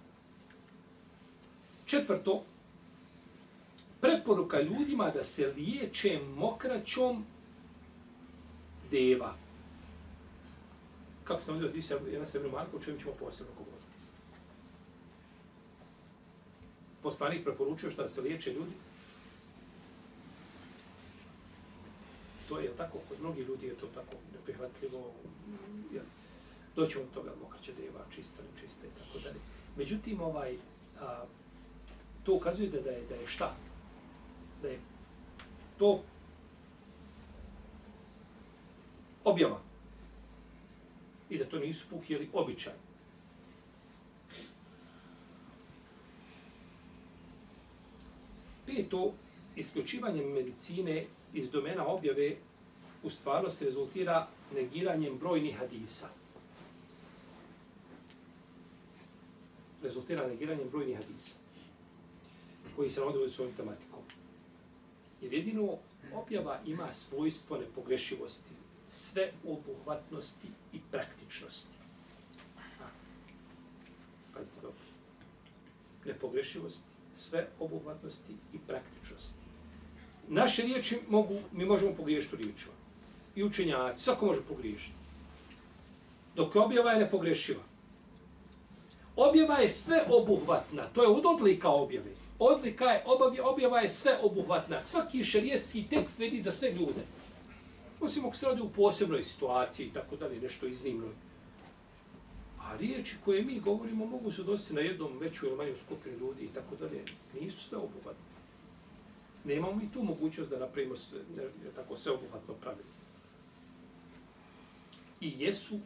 Četvrto, preporuka ljudima da se liječe mokraćom deva. Kako sam uzeo ti se jedna Sebnu Marko, o čemu ćemo posebno govoriti. Poslanik preporučio što da se liječe ljudi. To je tako, kod mnogih ljudi je to tako neprihvatljivo. Jel, doćemo od toga mokraće deva, čista, nečista i tako dalje. Međutim, ovaj, a, to ukazuje da, da, je, da je šta? Da je to objava. I da to nisu puki ili običaj. Peto, isključivanje medicine iz domena objave u stvarnosti rezultira negiranjem brojnih hadisa. Rezultira negiranjem brojnih hadisa koji se navode svojom tematikom. Jer jedino objava ima svojstvo nepogrešivosti, sve obuhvatnosti i praktičnosti. Pazite dobro. Nepogrešivosti, sve obuhvatnosti i praktičnosti. Naše riječi mogu, mi možemo pogriješiti u riječima. I učenjaci, svako može pogriješiti. Dok objava je nepogrešiva. Objava je sve obuhvatna, to je od odlika objave odlika je, objava je sve obuhvatna. Svaki šerijetski tekst vedi za sve ljude. Osim ako se radi u posebnoj situaciji i tako dalje, nešto iznimno. A riječi koje mi govorimo mogu se dosti na jednom veću ili manju skupinu ljudi i tako dalje. Nisu sve obuhvatne. Nemamo i tu mogućnost da napravimo sve, ne, tako sve obuhvatno pravilo. I jesu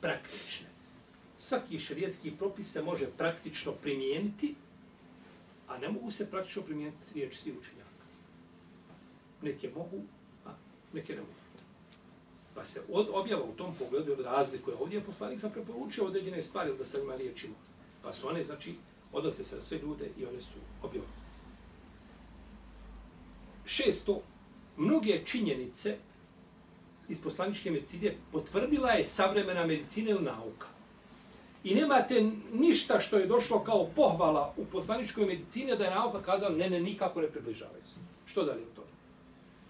praktične. Svaki šerijetski propis se može praktično primijeniti a ne mogu se praktično primijeniti riječi svi učenjaka. Neke mogu, a neke ne mogu. Pa se od, objava u tom pogledu od razlikuje. Ovdje je poslanik sam preporučio određene stvari da se ima riječima. Pa su one, znači, odnose se na sve ljude i one su objavljene. Šesto, mnoge činjenice iz poslaničke medicine potvrdila je savremena medicina ili nauka i nemate ništa što je došlo kao pohvala u poslaničkoj medicini da je nauka kazala ne, ne, nikako ne približavaju se. Što dalje?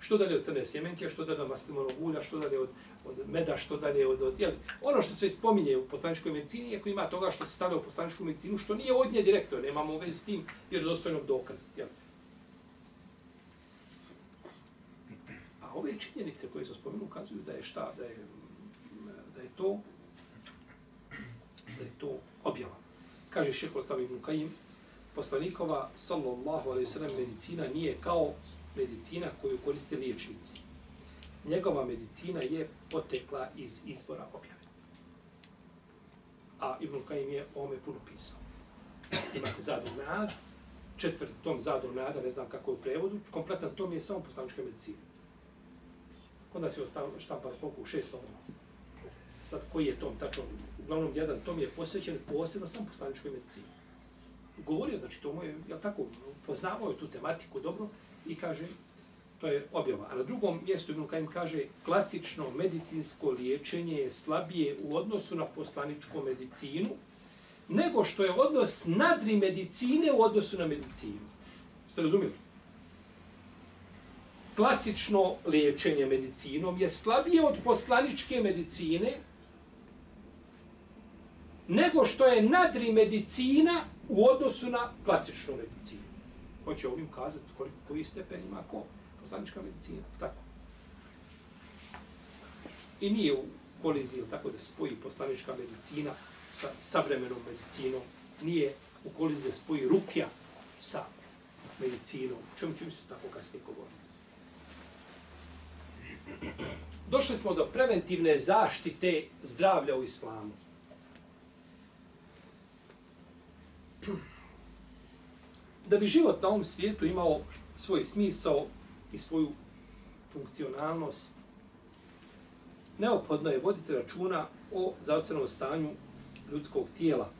Što dalje od crne sjemenke, što dalje od maslinovog ulja, što dalje od, od meda, što dalje od... od jeli, ono što se spominje u poslaničkoj medicini, ako ima toga što se stavlja u poslaničku medicinu, što nije od nje direktno, nemamo već s tim vjerodostojnog dokaza. Jel. A ove činjenice koje su spomenu ukazuju da je šta, da je, da je to da je to objava. Kaže šehol sam ibn Kajim, poslanikova, sallallahu alaihi sallam, medicina nije kao medicina koju koriste liječnici. Njegova medicina je potekla iz izbora objave. A Ibn Kajim je o ome puno pisao. Imate Zador Mead, četvrti tom zadu Meada, ne znam kako je u prevodu, kompletan tom je samo poslanička medicina. Onda se ostavio štampa koliko u šest tomova. Sad, koji je tom tačno uglavnom jedan tom je posvećen posebno sam poslaničkoj medicini. Govorio, znači, to moje, je tako, poznavao je tu tematiku dobro i kaže, to je objava. A na drugom mjestu Ibn Kajim kaže, klasično medicinsko liječenje je slabije u odnosu na poslaničku medicinu, nego što je odnos nadri medicine u odnosu na medicinu. Ste razumijeli? Klasično liječenje medicinom je slabije od poslaničke medicine, nego što je nadri medicina u odnosu na klasičnu medicinu. Hoće ovim kazati koji, koji stepen ima ko? Poslanička medicina, tako. I nije u koliziji, tako da spoji poslanička medicina sa savremenom medicinom nije u kolizde spoji rukja sa medicinom. Čemu ću se tako kasnije govoriti? Došli smo do preventivne zaštite zdravlja u islamu. Da bi život na ovom svijetu imao svoj smisao i svoju funkcionalnost, neophodno je voditi računa o zdravstvenom stanju ljudskog tijela.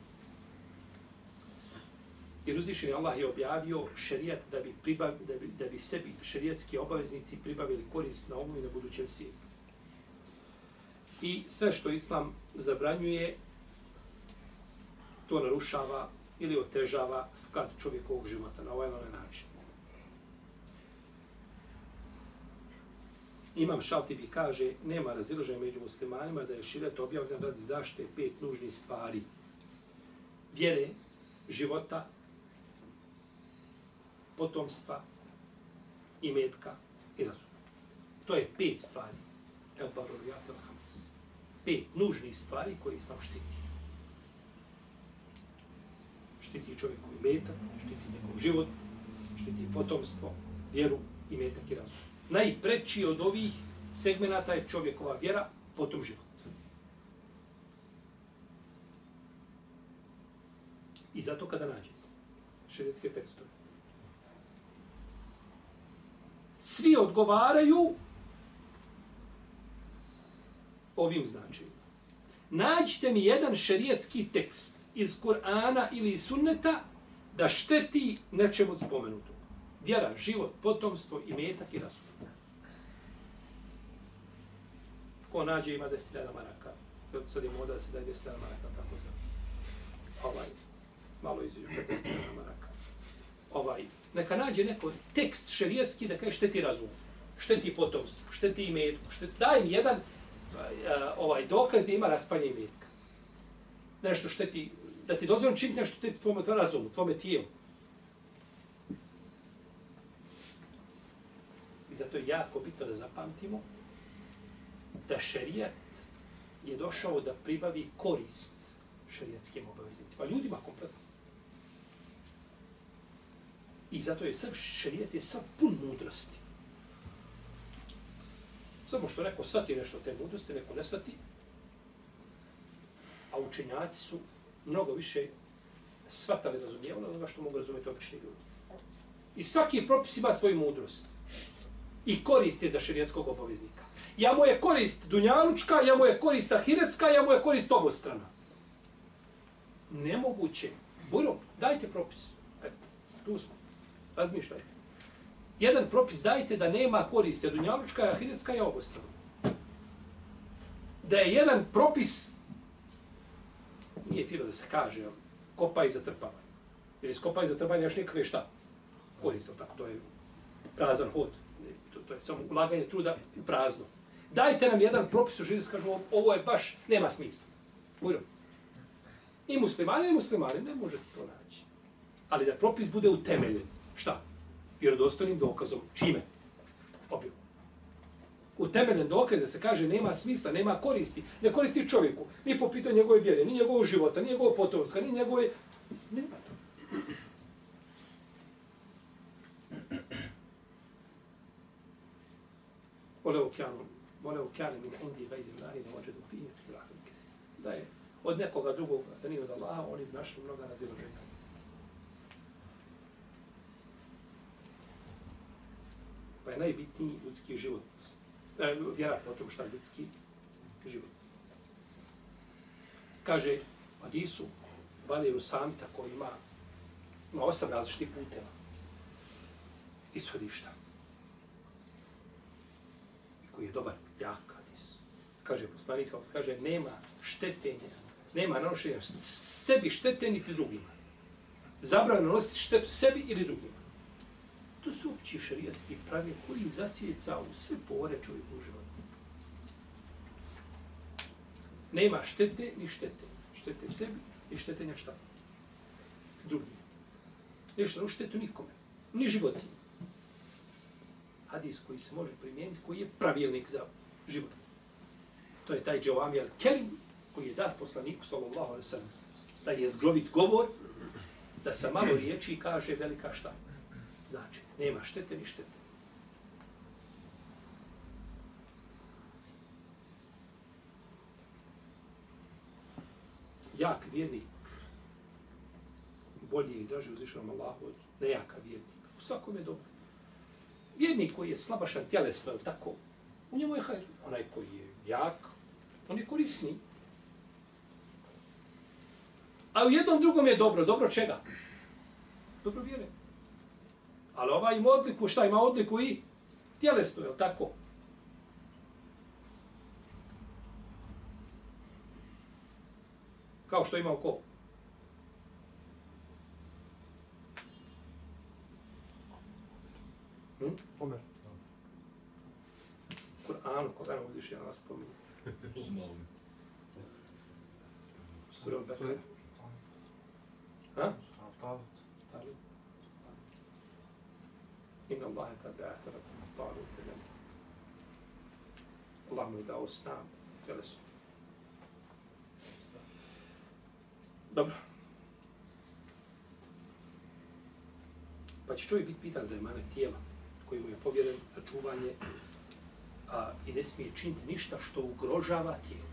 Jer uzvišeni Allah je objavio šerijat da bi, pribav, da bi, da bi sebi šerijatski obaveznici pribavili korist na ovom i na budućem svijetu. I sve što Islam zabranjuje, to narušava ili otežava sklad čovjekovog života na ovaj ovaj način. Imam Šaltibi kaže, nema razilaženja među muslimanima da je širet objavljen radi zaštite pet nužnih stvari. Vjere, života, potomstva, imetka i razuma. To je pet stvari. El daruriyat al hams. Pet nužnih stvari koje Islam štiti. Štiti čovjeku imetak, štiti njegov život, štiti potomstvo, vjeru, imetak i razum. Najpreći od ovih segmenata je čovjekova vjera, potom život. I zato kada nađete šerijetske tekstove, svi odgovaraju ovim značajima. Nađite mi jedan šerijetski tekst iz Kur'ana ili iz sunneta da šteti nečemu spomenutu. Vjera, život, potomstvo, imetak i rasul. Ko nađe ima 10.000 maraka. Sad je moda da se daje 10.000 maraka, tako za ovaj, malo izuđu 10.000 maraka. Ovaj, neka nađe neko tekst šerijetski da kaže šteti razum, šteti potomstvo, šteti imetku, šteti, daj mi jedan eh, ovaj dokaz da ima raspanje imetka. Nešto šteti, da ti dozvoljeno činiti nešto te tvojom razumu, tvojom tijelu. I zato je jako bitno da zapamtimo da šerijat je došao da pribavi korist šerijatskim obaveznicima. Ljudima kompletno. I zato je sav šerijat je sav pun mudrosti. Samo što neko svati nešto te mudrosti, neko ne svati, a učenjaci su mnogo više svatali razumijevali onoga što mogu razumjeti obični ljudi. I svaki propis ima svoju mudrost i korist je za širijetskog obaveznika. Ja mu je korist dunjalučka, ja mu je korist ahiretska, ja mu je korist obostrana. Nemoguće. Bujro, dajte propis. E, tu smo. Razmišljajte. Jedan propis dajte da nema koriste dunjalučka, ahiretska i obostrana. Da je jedan propis, nije fino da se kaže, kopa i zatrpava. Jer iz kopa i zatrpava još nikakve šta? Koriste, tako, to je prazan hod to je samo ulaganje truda prazno. Dajte nam jedan propis u životu, kažu, ovo je baš, nema smisla. Ujro. I muslimani, i muslimani, ne može to naći. Ali da propis bude utemeljen. Šta? Vjerodostojnim dokazom. Čime? Objavom utemeljen dokaz da se kaže nema smisla, nema koristi, ne koristi čovjeku, ni po pitanju njegove vjere, ni njegovog života, ni njegovog potomstva, ni njegove... Nema to. Ole okeanu, ole okeanu min indi gajdi lari na ođedu fije, trafim kisi. Da je od nekoga drugog, da nije od Allaha, oni bi našli mnoga raziloženja. Pa je najbitniji ljudski život, e, vjera o tom šta je ljudski život kaže Adisu Valiru Samita koji ima ima osam različitih puteva ishodišta koji je dobar, jak hadis. Kaže poslanik, kaže, nema štetenja, nema nanošenja sebi štete niti drugima. Zabrano nositi štetu sebi ili drugima. To su opći šarijatski pravi koji zasjeca u sve pore čovjeku u životu. Nema štete ni štete. Štete sebi i štetenja šta? Drugi. Nešto u štetu nikome. Ni životinje hadis koji se može primijeniti, koji je pravilnik za život. To je taj Džavami al-Kelim, koji je dat poslaniku, sallallahu alaihi sallam, da je zgrovit govor da sa malo riječi kaže velika šta. Znači, nema štete ni štete. Jak vjernik bolji i draži uzvišenom Allahu od nejaka vjernika. U svakom je dobro. Vjernik koji je slabašan tjelesno, je tako? U njemu je hajr. Onaj koji je jak, on je korisni. A u jednom drugom je dobro. Dobro čega? Dobro vjere. Ali ovaj ima odliku, šta ima odliku i tjelesno, je tako? Kao što ima u ko? Hm? Omer. Kur'anu, koga nam uviš ja vas spominje? Sura Bekara. Ha? Talut. Talut. Inna Allahe kad ba'athara Talut ili Allah mu je dao snagu, tjelesu. Dobro. Pa će čovjek biti pitan za imane tijela koji mu je povjeren na čuvanje a, i ne smije činiti ništa što ugrožava tijelo.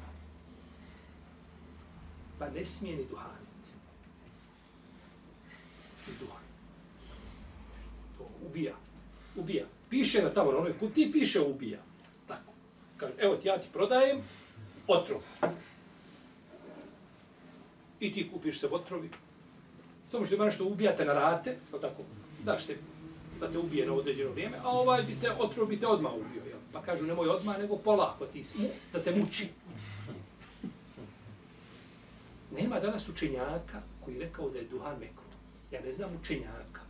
Pa ne smije ni duhaniti. Ni duhan. Ubija. Ubija. Piše na tamo na onoj kutiji, piše ubija. Tako. Kaže, evo ti ja ti prodajem otrov. I ti kupiš se otrovi. Samo što ima nešto ubijate na rate, pa tako? Daš se da te ubije na određeno vrijeme, a ovaj bi te otrov bi te odmah ubio. Jel? Pa kažu nemoj odmah, nego polako ti si, da te muči. Nema danas učenjaka koji je rekao da je duhan mekru. Ja ne znam učenjaka.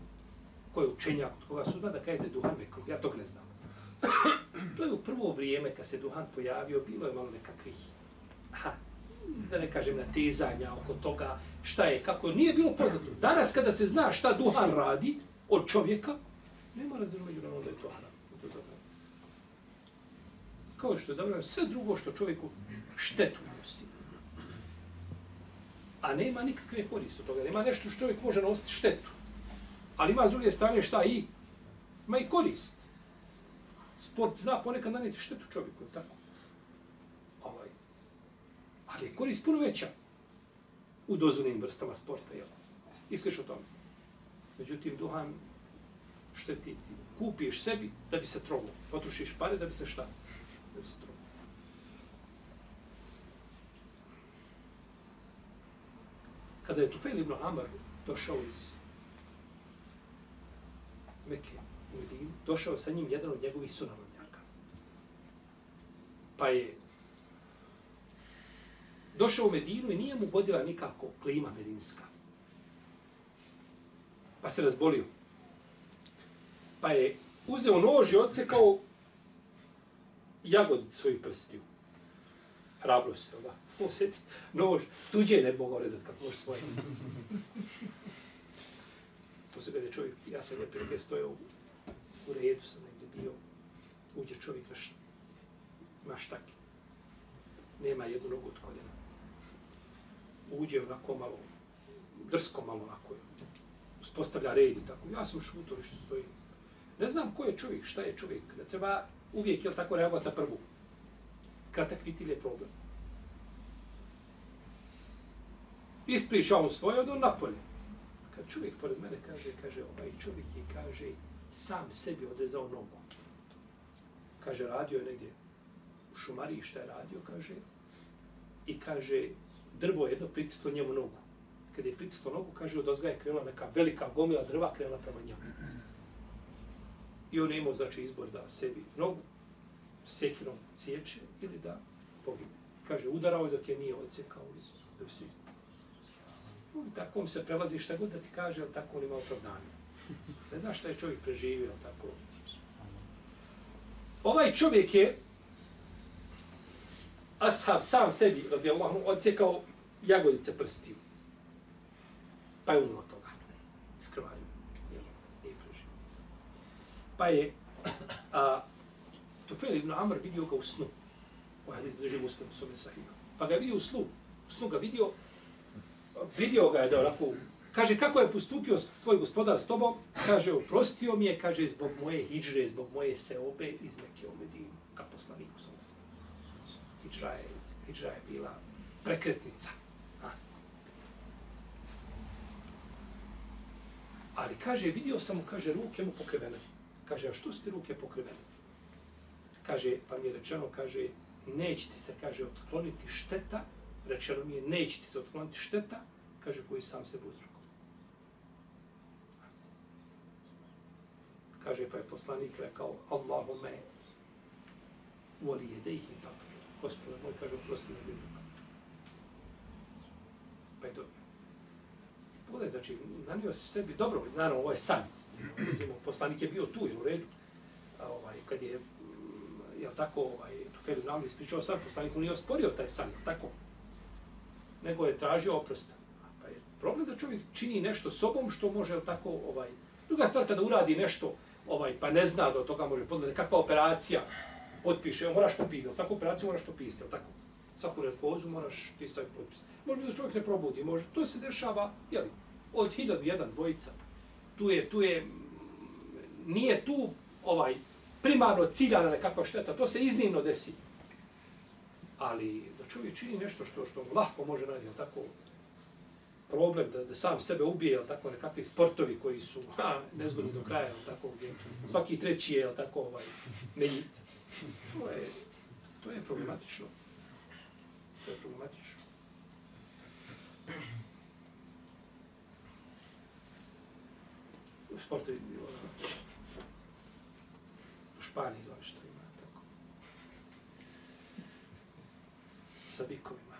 Ko je učenjak od koga sudba da kaže da je duhan mekruh. Ja tog ne znam. *clears throat* to je u prvo vrijeme kad se duhan pojavio, bilo je malo nekakvih, ha, da ne kažem natezanja oko toga šta je, kako nije bilo poznato. Danas kada se zna šta duhan radi od čovjeka, nema razinu među nama ono da je to haram. To je. Kao što je zabranjeno sve drugo što čovjeku štetu nosi. A nema nikakve koriste od toga. Nema nešto što čovjek može nositi štetu. Ali ima s druge strane šta i? Ima i korist. Sport zna ponekad naneti štetu čovjeku, tako? Ovaj. Ali je korist puno veća u dozvoljenim vrstama sporta, jel? I sliš o tome. Međutim, duhan šteti ti. Kupiš sebi da bi se trogo. Potrošiš pare da bi se šta? Da bi se trogo. Kada je Tufel ibn Amar došao iz Mekke u Medinu, došao sa njim jedan od njegovih sunarodnjaka. Pa je došao u Medinu i nije mu godila nikako klima medinska. Pa se razbolio. Pa je uzeo nož i odsekao jagodicu svoju prstiju. Hrabrost toga. Osjeti, nož, tuđe ne mogao rezati kako može svoje. To se gleda čovjek, ja sam je prilike stojao u, u redu, sam negdje bio, uđe čovjek na št, maštaki. Nema jednu nogu od koljena. Uđe onako malo, drsko malo onako, uspostavlja red i tako. Ja sam šutor što stojim. Ne znam ko je čovjek, šta je čovjek. Da treba uvijek, jel tako, reagovati na prvu. Kratak vitil je problem. Ispričao on svoje, od on napolje. Kad čovjek pored mene kaže, kaže, ovaj čovjek je, kaže, sam sebi odrezao nogu. Kaže, radio je negdje u šumariji, šta je radio, kaže, i kaže, drvo jedno pricito njemu nogu. Kada je pricito nogu, kaže, od ozga je krenula neka velika gomila drva, krenula prema njemu. I on je imao, znači, izbor da sebi nogu sekirom ciječe ili da pogine. Kaže, udarao je dok je nije odsekao iz da bi se Tako se prelazi šta god da ti kaže, ali tako on ima opravdanje. Ne znaš šta je čovjek preživio, tako. Ovaj čovjek je ashab sam sebi, radi Allahom, odsekao jagodice prstiju. Pa je umro od toga. Iskrvario. Nije preživio. Pa je a, Tufel ibn Amr vidio ga u snu. Ovaj hadis bliži muslim u svome sahihu. Pa ga je vidio u snu. U snu ga vidio, vidio ga je da onako Kaže, kako je postupio tvoj gospodar s tobom? Kaže, oprostio mi je, kaže, zbog moje hijđre, zbog moje seobe iz Mekke u Medinu, ka poslaniku sam se. Hijđra je, hijđra je bila prekretnica. A. Ali kaže, vidio sam mu, kaže, ruke mu pokrivene. Kaže, a što ste ruke pokrivene? Kaže, pa mi je rečeno, kaže, neće ti se, kaže, otkloniti šteta, rečeno mi je, neće ti se otkloniti šteta, kaže, koji sam se uzrokovao. Kaže, pa je poslanik rekao, Allahume, voli jedejhi takvi. Gospode moj, kaže, oprosti mi ljubim. Pa je dobro. Pogledaj, znači, nanio se sebi, dobro, naravno, ovo je san. Zimo, poslanik je bio tu, je u redu. A, ovaj, kad je, mm, je tako, ovaj, tu Fedu Navli ispričao san, poslanik mu nije osporio taj san, tako? Nego je tražio oprosta. Pa je problem da čovjek čini nešto sobom što može, tako, ovaj, druga stvar kada uradi nešto, ovaj, pa ne zna da od toga može podleti, kakva operacija potpiše, moraš potpisati, svaku operaciju moraš potpisati, tako? Svaku narkozu moraš ti staviti potpis. Može da čovjek ne probudi, može. To se dešava, jeli, od hiljadu jedan dvojica. Tu je, tu je, nije tu ovaj primarno ciljana nekakva šteta, to se iznimno desi. Ali čovjek čini nešto što što lahko može raditi, tako, problem da, da sam sebe ubije, al tako, nekakvi sportovi koji su ha, nezgodni do kraja, al tako, gdje svaki treći je, al tako, ovaj, menjit. To je, to je problematično. To je problematično. U sportovi, ono, u Španiji, ono što ima, tako. Sa bikovima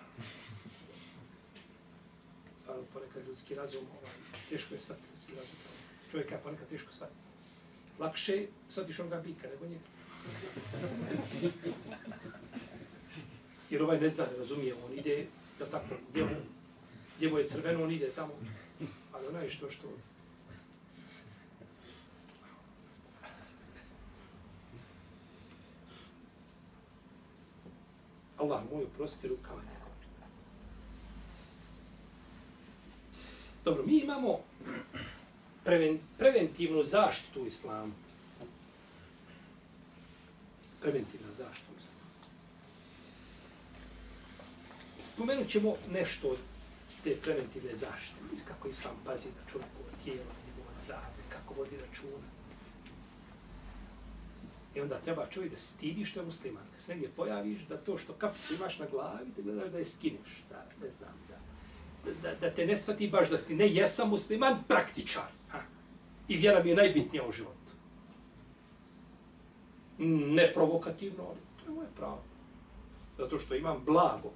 stvarno ponekad ljudski razum, ovaj, teško je shvatiti ljudski razum. Čovjeka je ponekad teško shvatiti. Lakše shvatiš onoga bika nego njega. Jer ovaj ne zna, ne razumije, on ide, da tako, gdje mu, gdje mu je crveno, on ide tamo. Ali onaj što, što, Allah moj, oprosti rukama. Dobro, mi imamo preven, preventivnu zaštitu u islamu. Preventivna zaštita u islamu. Spomenut ćemo nešto od te preventivne zaštite. Kako islam pazi na čovjekovo tijelo, na njegovo zdravlje, kako vodi računa. I onda treba čovjek da stidi što je musliman. Kad se negdje pojaviš, da to što kapicu imaš na glavi, da gledaš da je skineš. Da, ne znam, da da, da te ne shvati baš da si ne jesam musliman, praktičar. Ha. I vjera mi je najbitnija u životu. Ne provokativno, ali to je moje pravo. Zato što imam blago,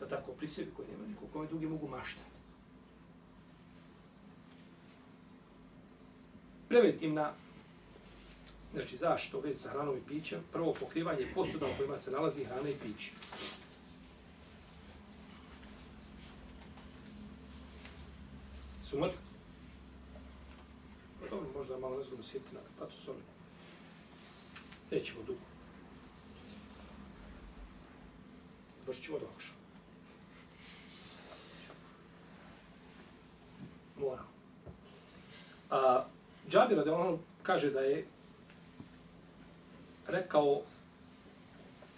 da tako pri sebi koji nema nikog, kome drugi mogu maštati. Preventivna znači zašto već sa hranom i pićem, prvo pokrivanje posuda u kojima se nalazi hrana i piće. Sumar. Pa dobro, možda malo nezgodno sjeti na kapatu soli. Nećemo dugo. Vršit ćemo lakše. Mora. A, Džabir on kaže da je rekao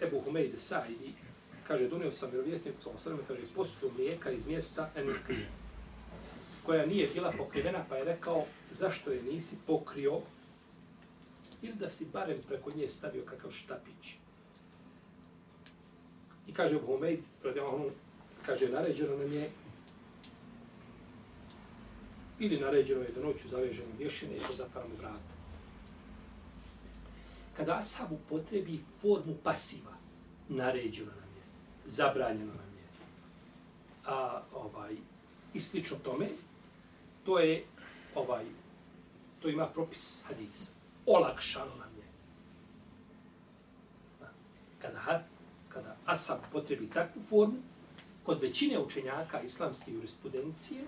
Ebu Humeid Sa'idi, kaže, donio sam vjerovjesniku, sa osrme, kaže, posudu mlijeka iz mjesta Emirkije koja nije bila pokrivena, pa je rekao, zašto je nisi pokrio ili da si barem preko nje stavio kakav štapić. I kaže Ebu Humeid, kaže, naređeno nam je ili naređeno je da noću zavežemo vješine i da zatvaramo vrata. Kada Ashab upotrebi formu pasiva, naređeno nam je, zabranjeno nam je, a ovaj, i slično tome, to je ovaj to ima propis hadisa. Olakšano nam je. Kada, had, kada asab potrebi takvu formu, kod većine učenjaka islamske jurisprudencije,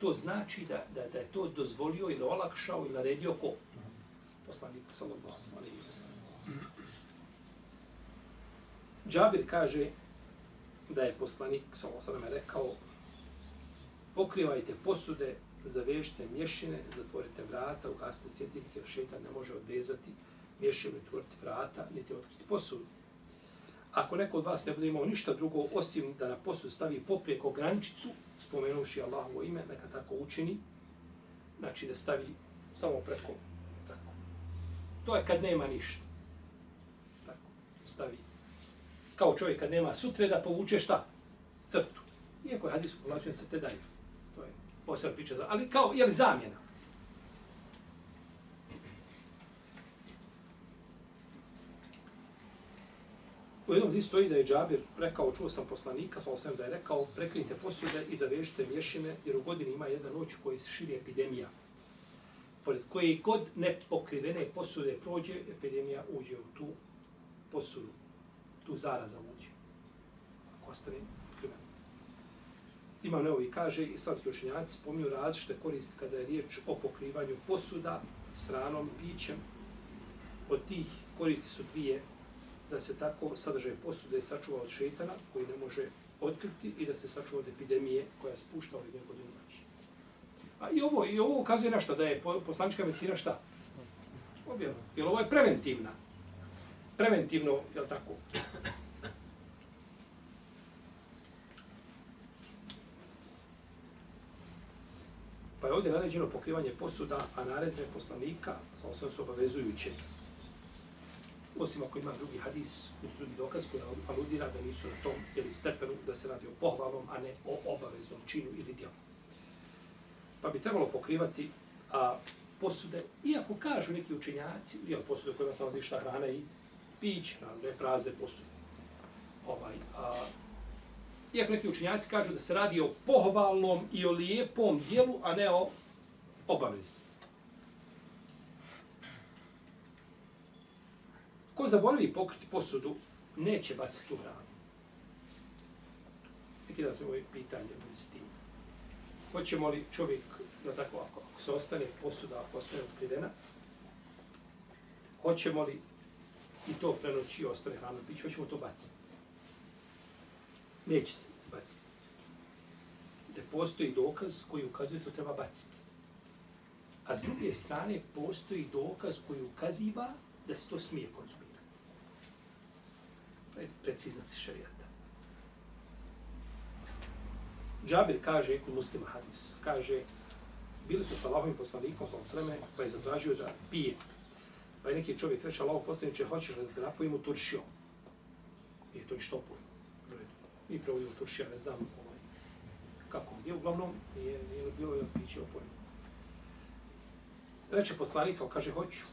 to znači da, da, da je to dozvolio ili olakšao ili naredio ko? Poslanik sallallahu alaihi wa sallam. Džabir kaže da je poslanik sallallahu rekao pokrivajte posude zavežite mješine, zatvorite vrata, ugasite svjetiljke, jer šetan ne može odvezati mješinu i otvoriti vrata, niti otkriti posudu. Ako neko od vas ne bude imao ništa drugo, osim da na posud stavi poprijeko grančicu, spomenuši Allahovo ime, neka tako učini, znači da stavi samo preko, tako. To je kad nema ništa. Tako, stavi. Kao čovjek kad nema sutre da povuče šta? Crtu. Iako je hadis povlačen se te daju. To je posebna priča. za- Ali kao, je li zamjena? U jednom listu stoji da je Džabir rekao, čuo sam poslanika, sam osvijem da je rekao, prekrinite posude i zavežite mješine, jer u godini ima jedna noć u kojoj se širi epidemija. Pored koje god nepokrivene posude prođe, epidemija uđe u tu posudu, tu zaraza uđe. Ako ostane otkriveno. Imam Neovi kaže, islamski učenjaci spominju različite koristi kada je riječ o pokrivanju posuda s ranom, pićem. Od tih koristi su dvije, da se tako sadržaj posude sačuva od šetana koji ne može otkriti i da se sačuva od epidemije koja spušta ovaj ove godine. A i ovo, i ovo ukazuje na šta, da je poslanička medicina šta? Objavno. Jer ovo je preventivna. Preventivno, je tako? Pa je ovdje naređeno pokrivanje posuda, a naredbe poslanika sa osam su obavezujuće. Osim ako ima drugi hadis, ili drugi dokaz koji aludira da nisu na tom ili stepenu da se radi o pohvalom, a ne o obaveznom činu ili djelu. Pa bi trebalo pokrivati a, posude, iako kažu neki učenjaci, jel, posude u kojima se nalazi šta hrana i piće, naravno, ne prazne posude. Ovaj, a, iako neki učenjaci kažu da se radi o pohvalnom i o lijepom dijelu, a ne o obavezi. Ko zaboravi pokriti posudu, neće baciti u hranu. Neki da se ovo pitanje s tim. Hoćemo li čovjek, da tako, ako, ako se ostane posuda, ako ostane otkrivena, hoćemo li i to prenoći ostane hrana piće, hoćemo to baciti. Neće se baciti. Da postoji dokaz koji ukazuje to treba baciti. A s druge strane postoji dokaz koji ukaziva da se to smije konzumirati. To je šarijata. Džabir kaže, kod muslima hadis, kaže, bili smo sa Allahovim poslanikom, sa sveme, pa je zatražio da pije. Pa je neki čovjek reče, Allahov poslaniče, hoćeš da te napojimo turšijom? I to je što pojmo. Mi provodimo turšija, ne znam ovaj, kako gdje, uglavnom nije, nije bilo je piće opojno. Reče poslanica, ali kaže, hoću.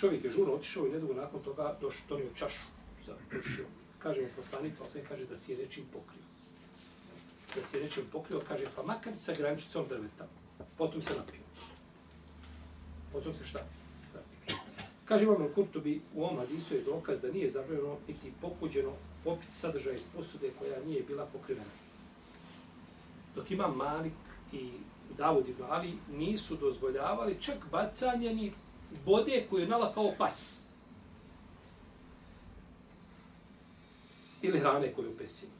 Čovjek je žurno otišao i nedugo nakon toga došao, donio čašu sa turšijom. Kaže mu poslanica, on sve kaže da si je nečim pokrio. Da si je nečim pokrio, kaže, pa makar sa grančicom drveta. Potom se napio. Potom se šta? Kaže Imam Kurtubi, u ovom hadisu je dokaz da nije zabranjeno niti pokuđeno popiti sadržaj iz posude koja nije bila pokrivena. Dok ima Malik i Davud i Ali nisu dozvoljavali čak bacanje ni vode koju je nala kao pas. Ili hrane koju pesimo.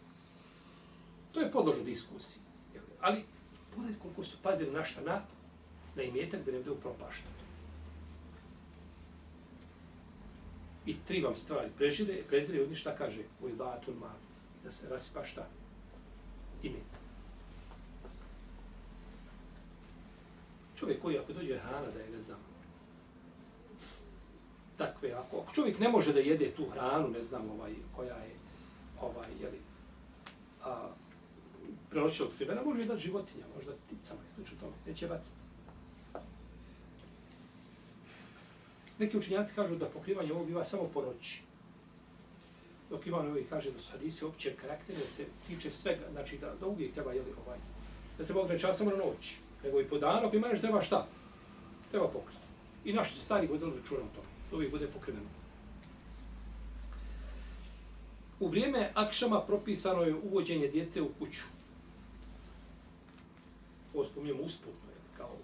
To je podložno diskusiji. Ali pogledajte koliko su pazili našta na, na imetak da ne bude upropašten. I tri vam stvari prežire, prezire od njih šta kaže u idatul mal. Da se rasipa šta? Ime. Čovjek koji ako dođe hrana da je, ne znam, takve, ako, ako čovjek ne može da jede tu hranu, ne znam, ovaj, koja je, ovaj, jeli, a, prenoćila otkrivena, može je dati životinja, možda pticama i slično tome, neće baciti. Neki učinjaci kažu da pokrivanje ovo biva samo po noći. Dok Ivan Ovi kaže da su hadisi opće karaktere, da se tiče svega, znači da, da uvijek treba jeli ovaj, da treba ograničati samo na noć, nego i po danu, ako imaš treba šta? Treba pokriti. I naši su stari vodili računa o tome, da uvijek bude pokriveno. U vrijeme akšama propisano je uvođenje djece u kuću. Ovo spominjamo usputno, kao,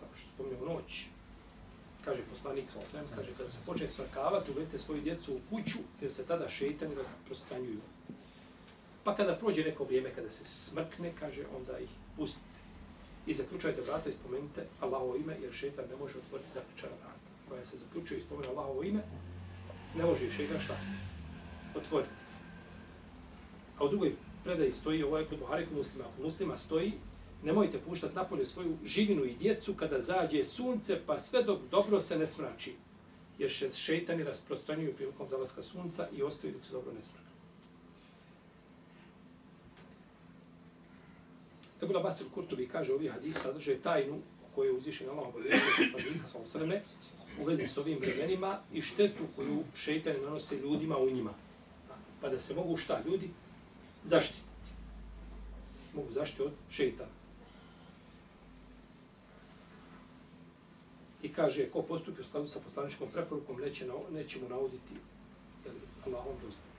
kao što spominjamo noć. Kaže poslanik sa osvijem, kaže, kada se počne smrkavati, uvedite svoju djecu u kuću, jer se tada šeitani rasprostranjuju. Pa kada prođe neko vrijeme, kada se smrkne, kaže, onda ih pustite. i zaključajte vrata i spomenite Allahovo ime, jer šeitan ne može otvoriti zaključana vrata. Koja se zaključuje i spomene Allahovo ime, ne može i šeitan šta? Otvoriti. A u drugoj predaji stoji, ovo je kod Buhari, kod muslima, kod muslima stoji, nemojte puštati napolje svoju živinu i djecu kada zađe sunce, pa sve dok dobro se ne smrači. Jer še šeitani rasprostranjuju prilikom zalaska sunca i ostaju dok se dobro ne smrači. Ebu Labas il-Kurtubi kaže ovi hadis sadrže tajnu koju je uzvišen Allah obavljeno poslanika sa osrme u vezi s ovim vremenima i štetu koju šeitani nanose ljudima u njima. Pa da se mogu šta ljudi zaštititi. Mogu zaštiti od šeitana. I kaže, ko postupi u skladu sa poslaničkom preporukom, neće, na, neće mu navoditi jel, Allahom dozvolu.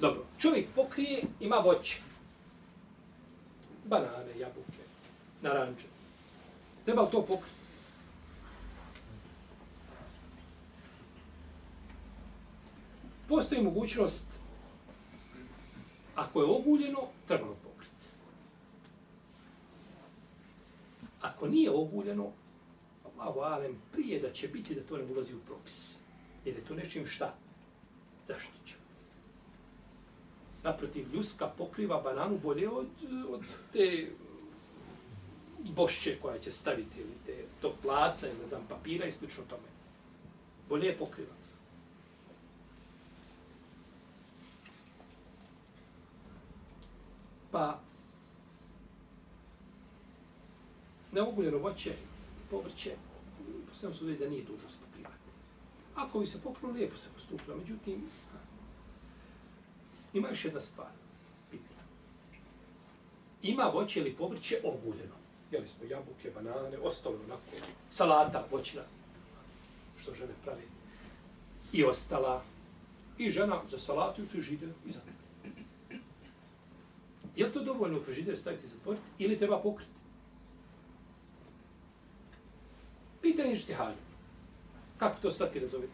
Dobro, čovjek pokrije, ima voće banane, jabuke, naranče. Treba li to pokriti? Postoji mogućnost, ako je oguljeno, trebalo pokriti. Ako nije oguljeno, Allahu alem, prije da će biti da to ne ulazi u propis. Jer je to nečim šta? Zaštićeno naprotiv ljuska pokriva bananu bolje od, od te bošće koja će staviti ili te, to platne, ne znam, papira i slično tome. Bolje je pokriva. Pa, neoguljeno voće povrće, pretpostavljam su da nije dužnost pokrivati. Ako bi se pokrilo, lijepo se postupilo. Međutim, Ima još jedna stvar. Bitna. Ima voće ili povrće oguljeno. Jeli smo jabuke, banane, ostalo onako, salata, voćna, što žene pravi. I ostala. I žena za salatu i frižider i za Je li to dovoljno u frižider staviti i zatvoriti ili treba pokriti? Pitanje što ti. Kako to stati razoviti?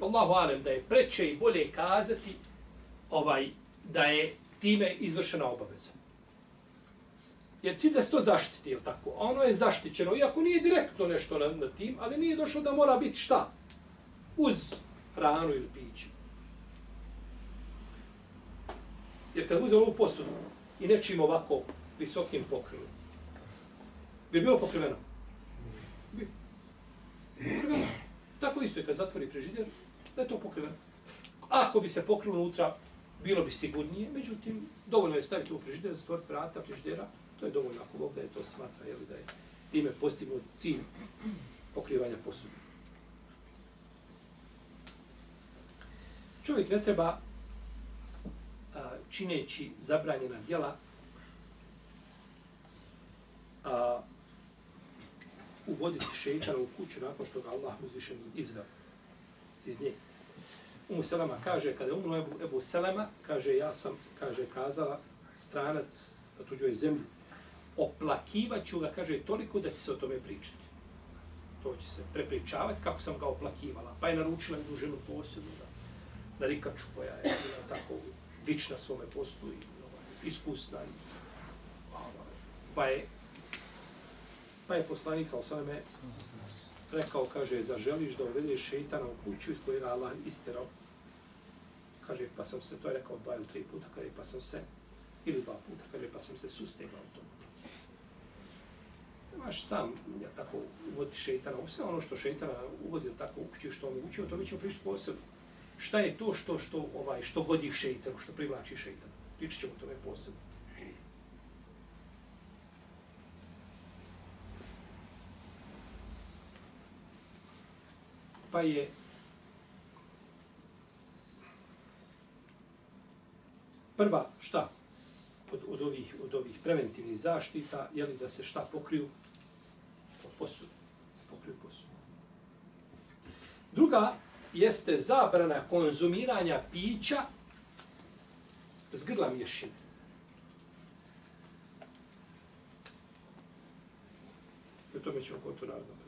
Allahu alem da je preče i bolje kazati ovaj da je time izvršena obaveza. Jer cilj da se to zaštiti, je tako? A ono je zaštićeno, iako nije direktno nešto na, na tim, ali nije došlo da mora biti šta? Uz hranu ili piće. Jer kad uzelo ovu posudu i nečim ovako visokim pokrivom, bi bilo pokriveno? Bi. Pokriveno. Tako isto je kad zatvori frižider, da je to pokriveno. Ako bi se pokrilo unutra, bilo bi sigurnije, međutim, dovoljno je staviti u frižider, zatvoriti vrata frižidera, to je dovoljno ako Bog da je to smatra, jeli, da je time postignut cilj pokrivanja posude. Čovjek ne treba a, čineći zabranjena djela a, uvoditi šeitana u kuću nakon što ga Allah uzvišeni izveo iz nje. Umu Selema kaže, kada je umro Ebu, Ebu Selema, kaže, ja sam, kaže, kazala, stranac na tuđoj zemlji, oplakivaću ga, kaže, toliko da će se o tome pričati. To će se prepričavati kako sam ga oplakivala. Pa je naručila jednu ženu posebnu da, na rikaču koja je bila tako vična svome postu i ovaj, iskusna. I, ovaj, pa je pa je poslanik, ali sam me rekao, kaže, zaželiš da uvedeš šeitana u kuću iz kojega Allah istirao kaže, pa sam se, to je rekao dva ili tri puta, kaže, pa sam se, ili dva puta, kaže, pa sam se sustegao u tom. Imaš sam, ja tako, uvodi šeitana, sve ono što šeitana uvodi tako u kuću, što on učio, to mi ćemo pričati posebno. Šta je to što, što, ovaj, što godi šeitanu, što privlači šeitanu? Pričat ćemo tome posebno. Pa je prva šta? Od, od ovih od ovih preventivnih zaštita je li da se šta pokriju? Od se pokriju posude druga jeste zabrana konzumiranja pića s grla mješine. I o tome ćemo kod to naravno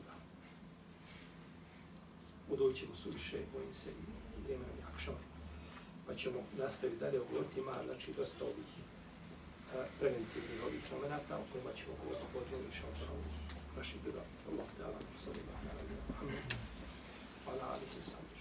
udoćemo suviše, bojim se i vrijeme nam jakšava. Pa ćemo nastaviti dalje o gortima, znači dosta ovih preventivnih ovih momenta, o kojima ćemo govoriti potom, više o naših našim. Allah, da vam sami vahna, da vam hvala, da vam hvala, da vam hvala, da vam hvala, da da vam hvala, da vam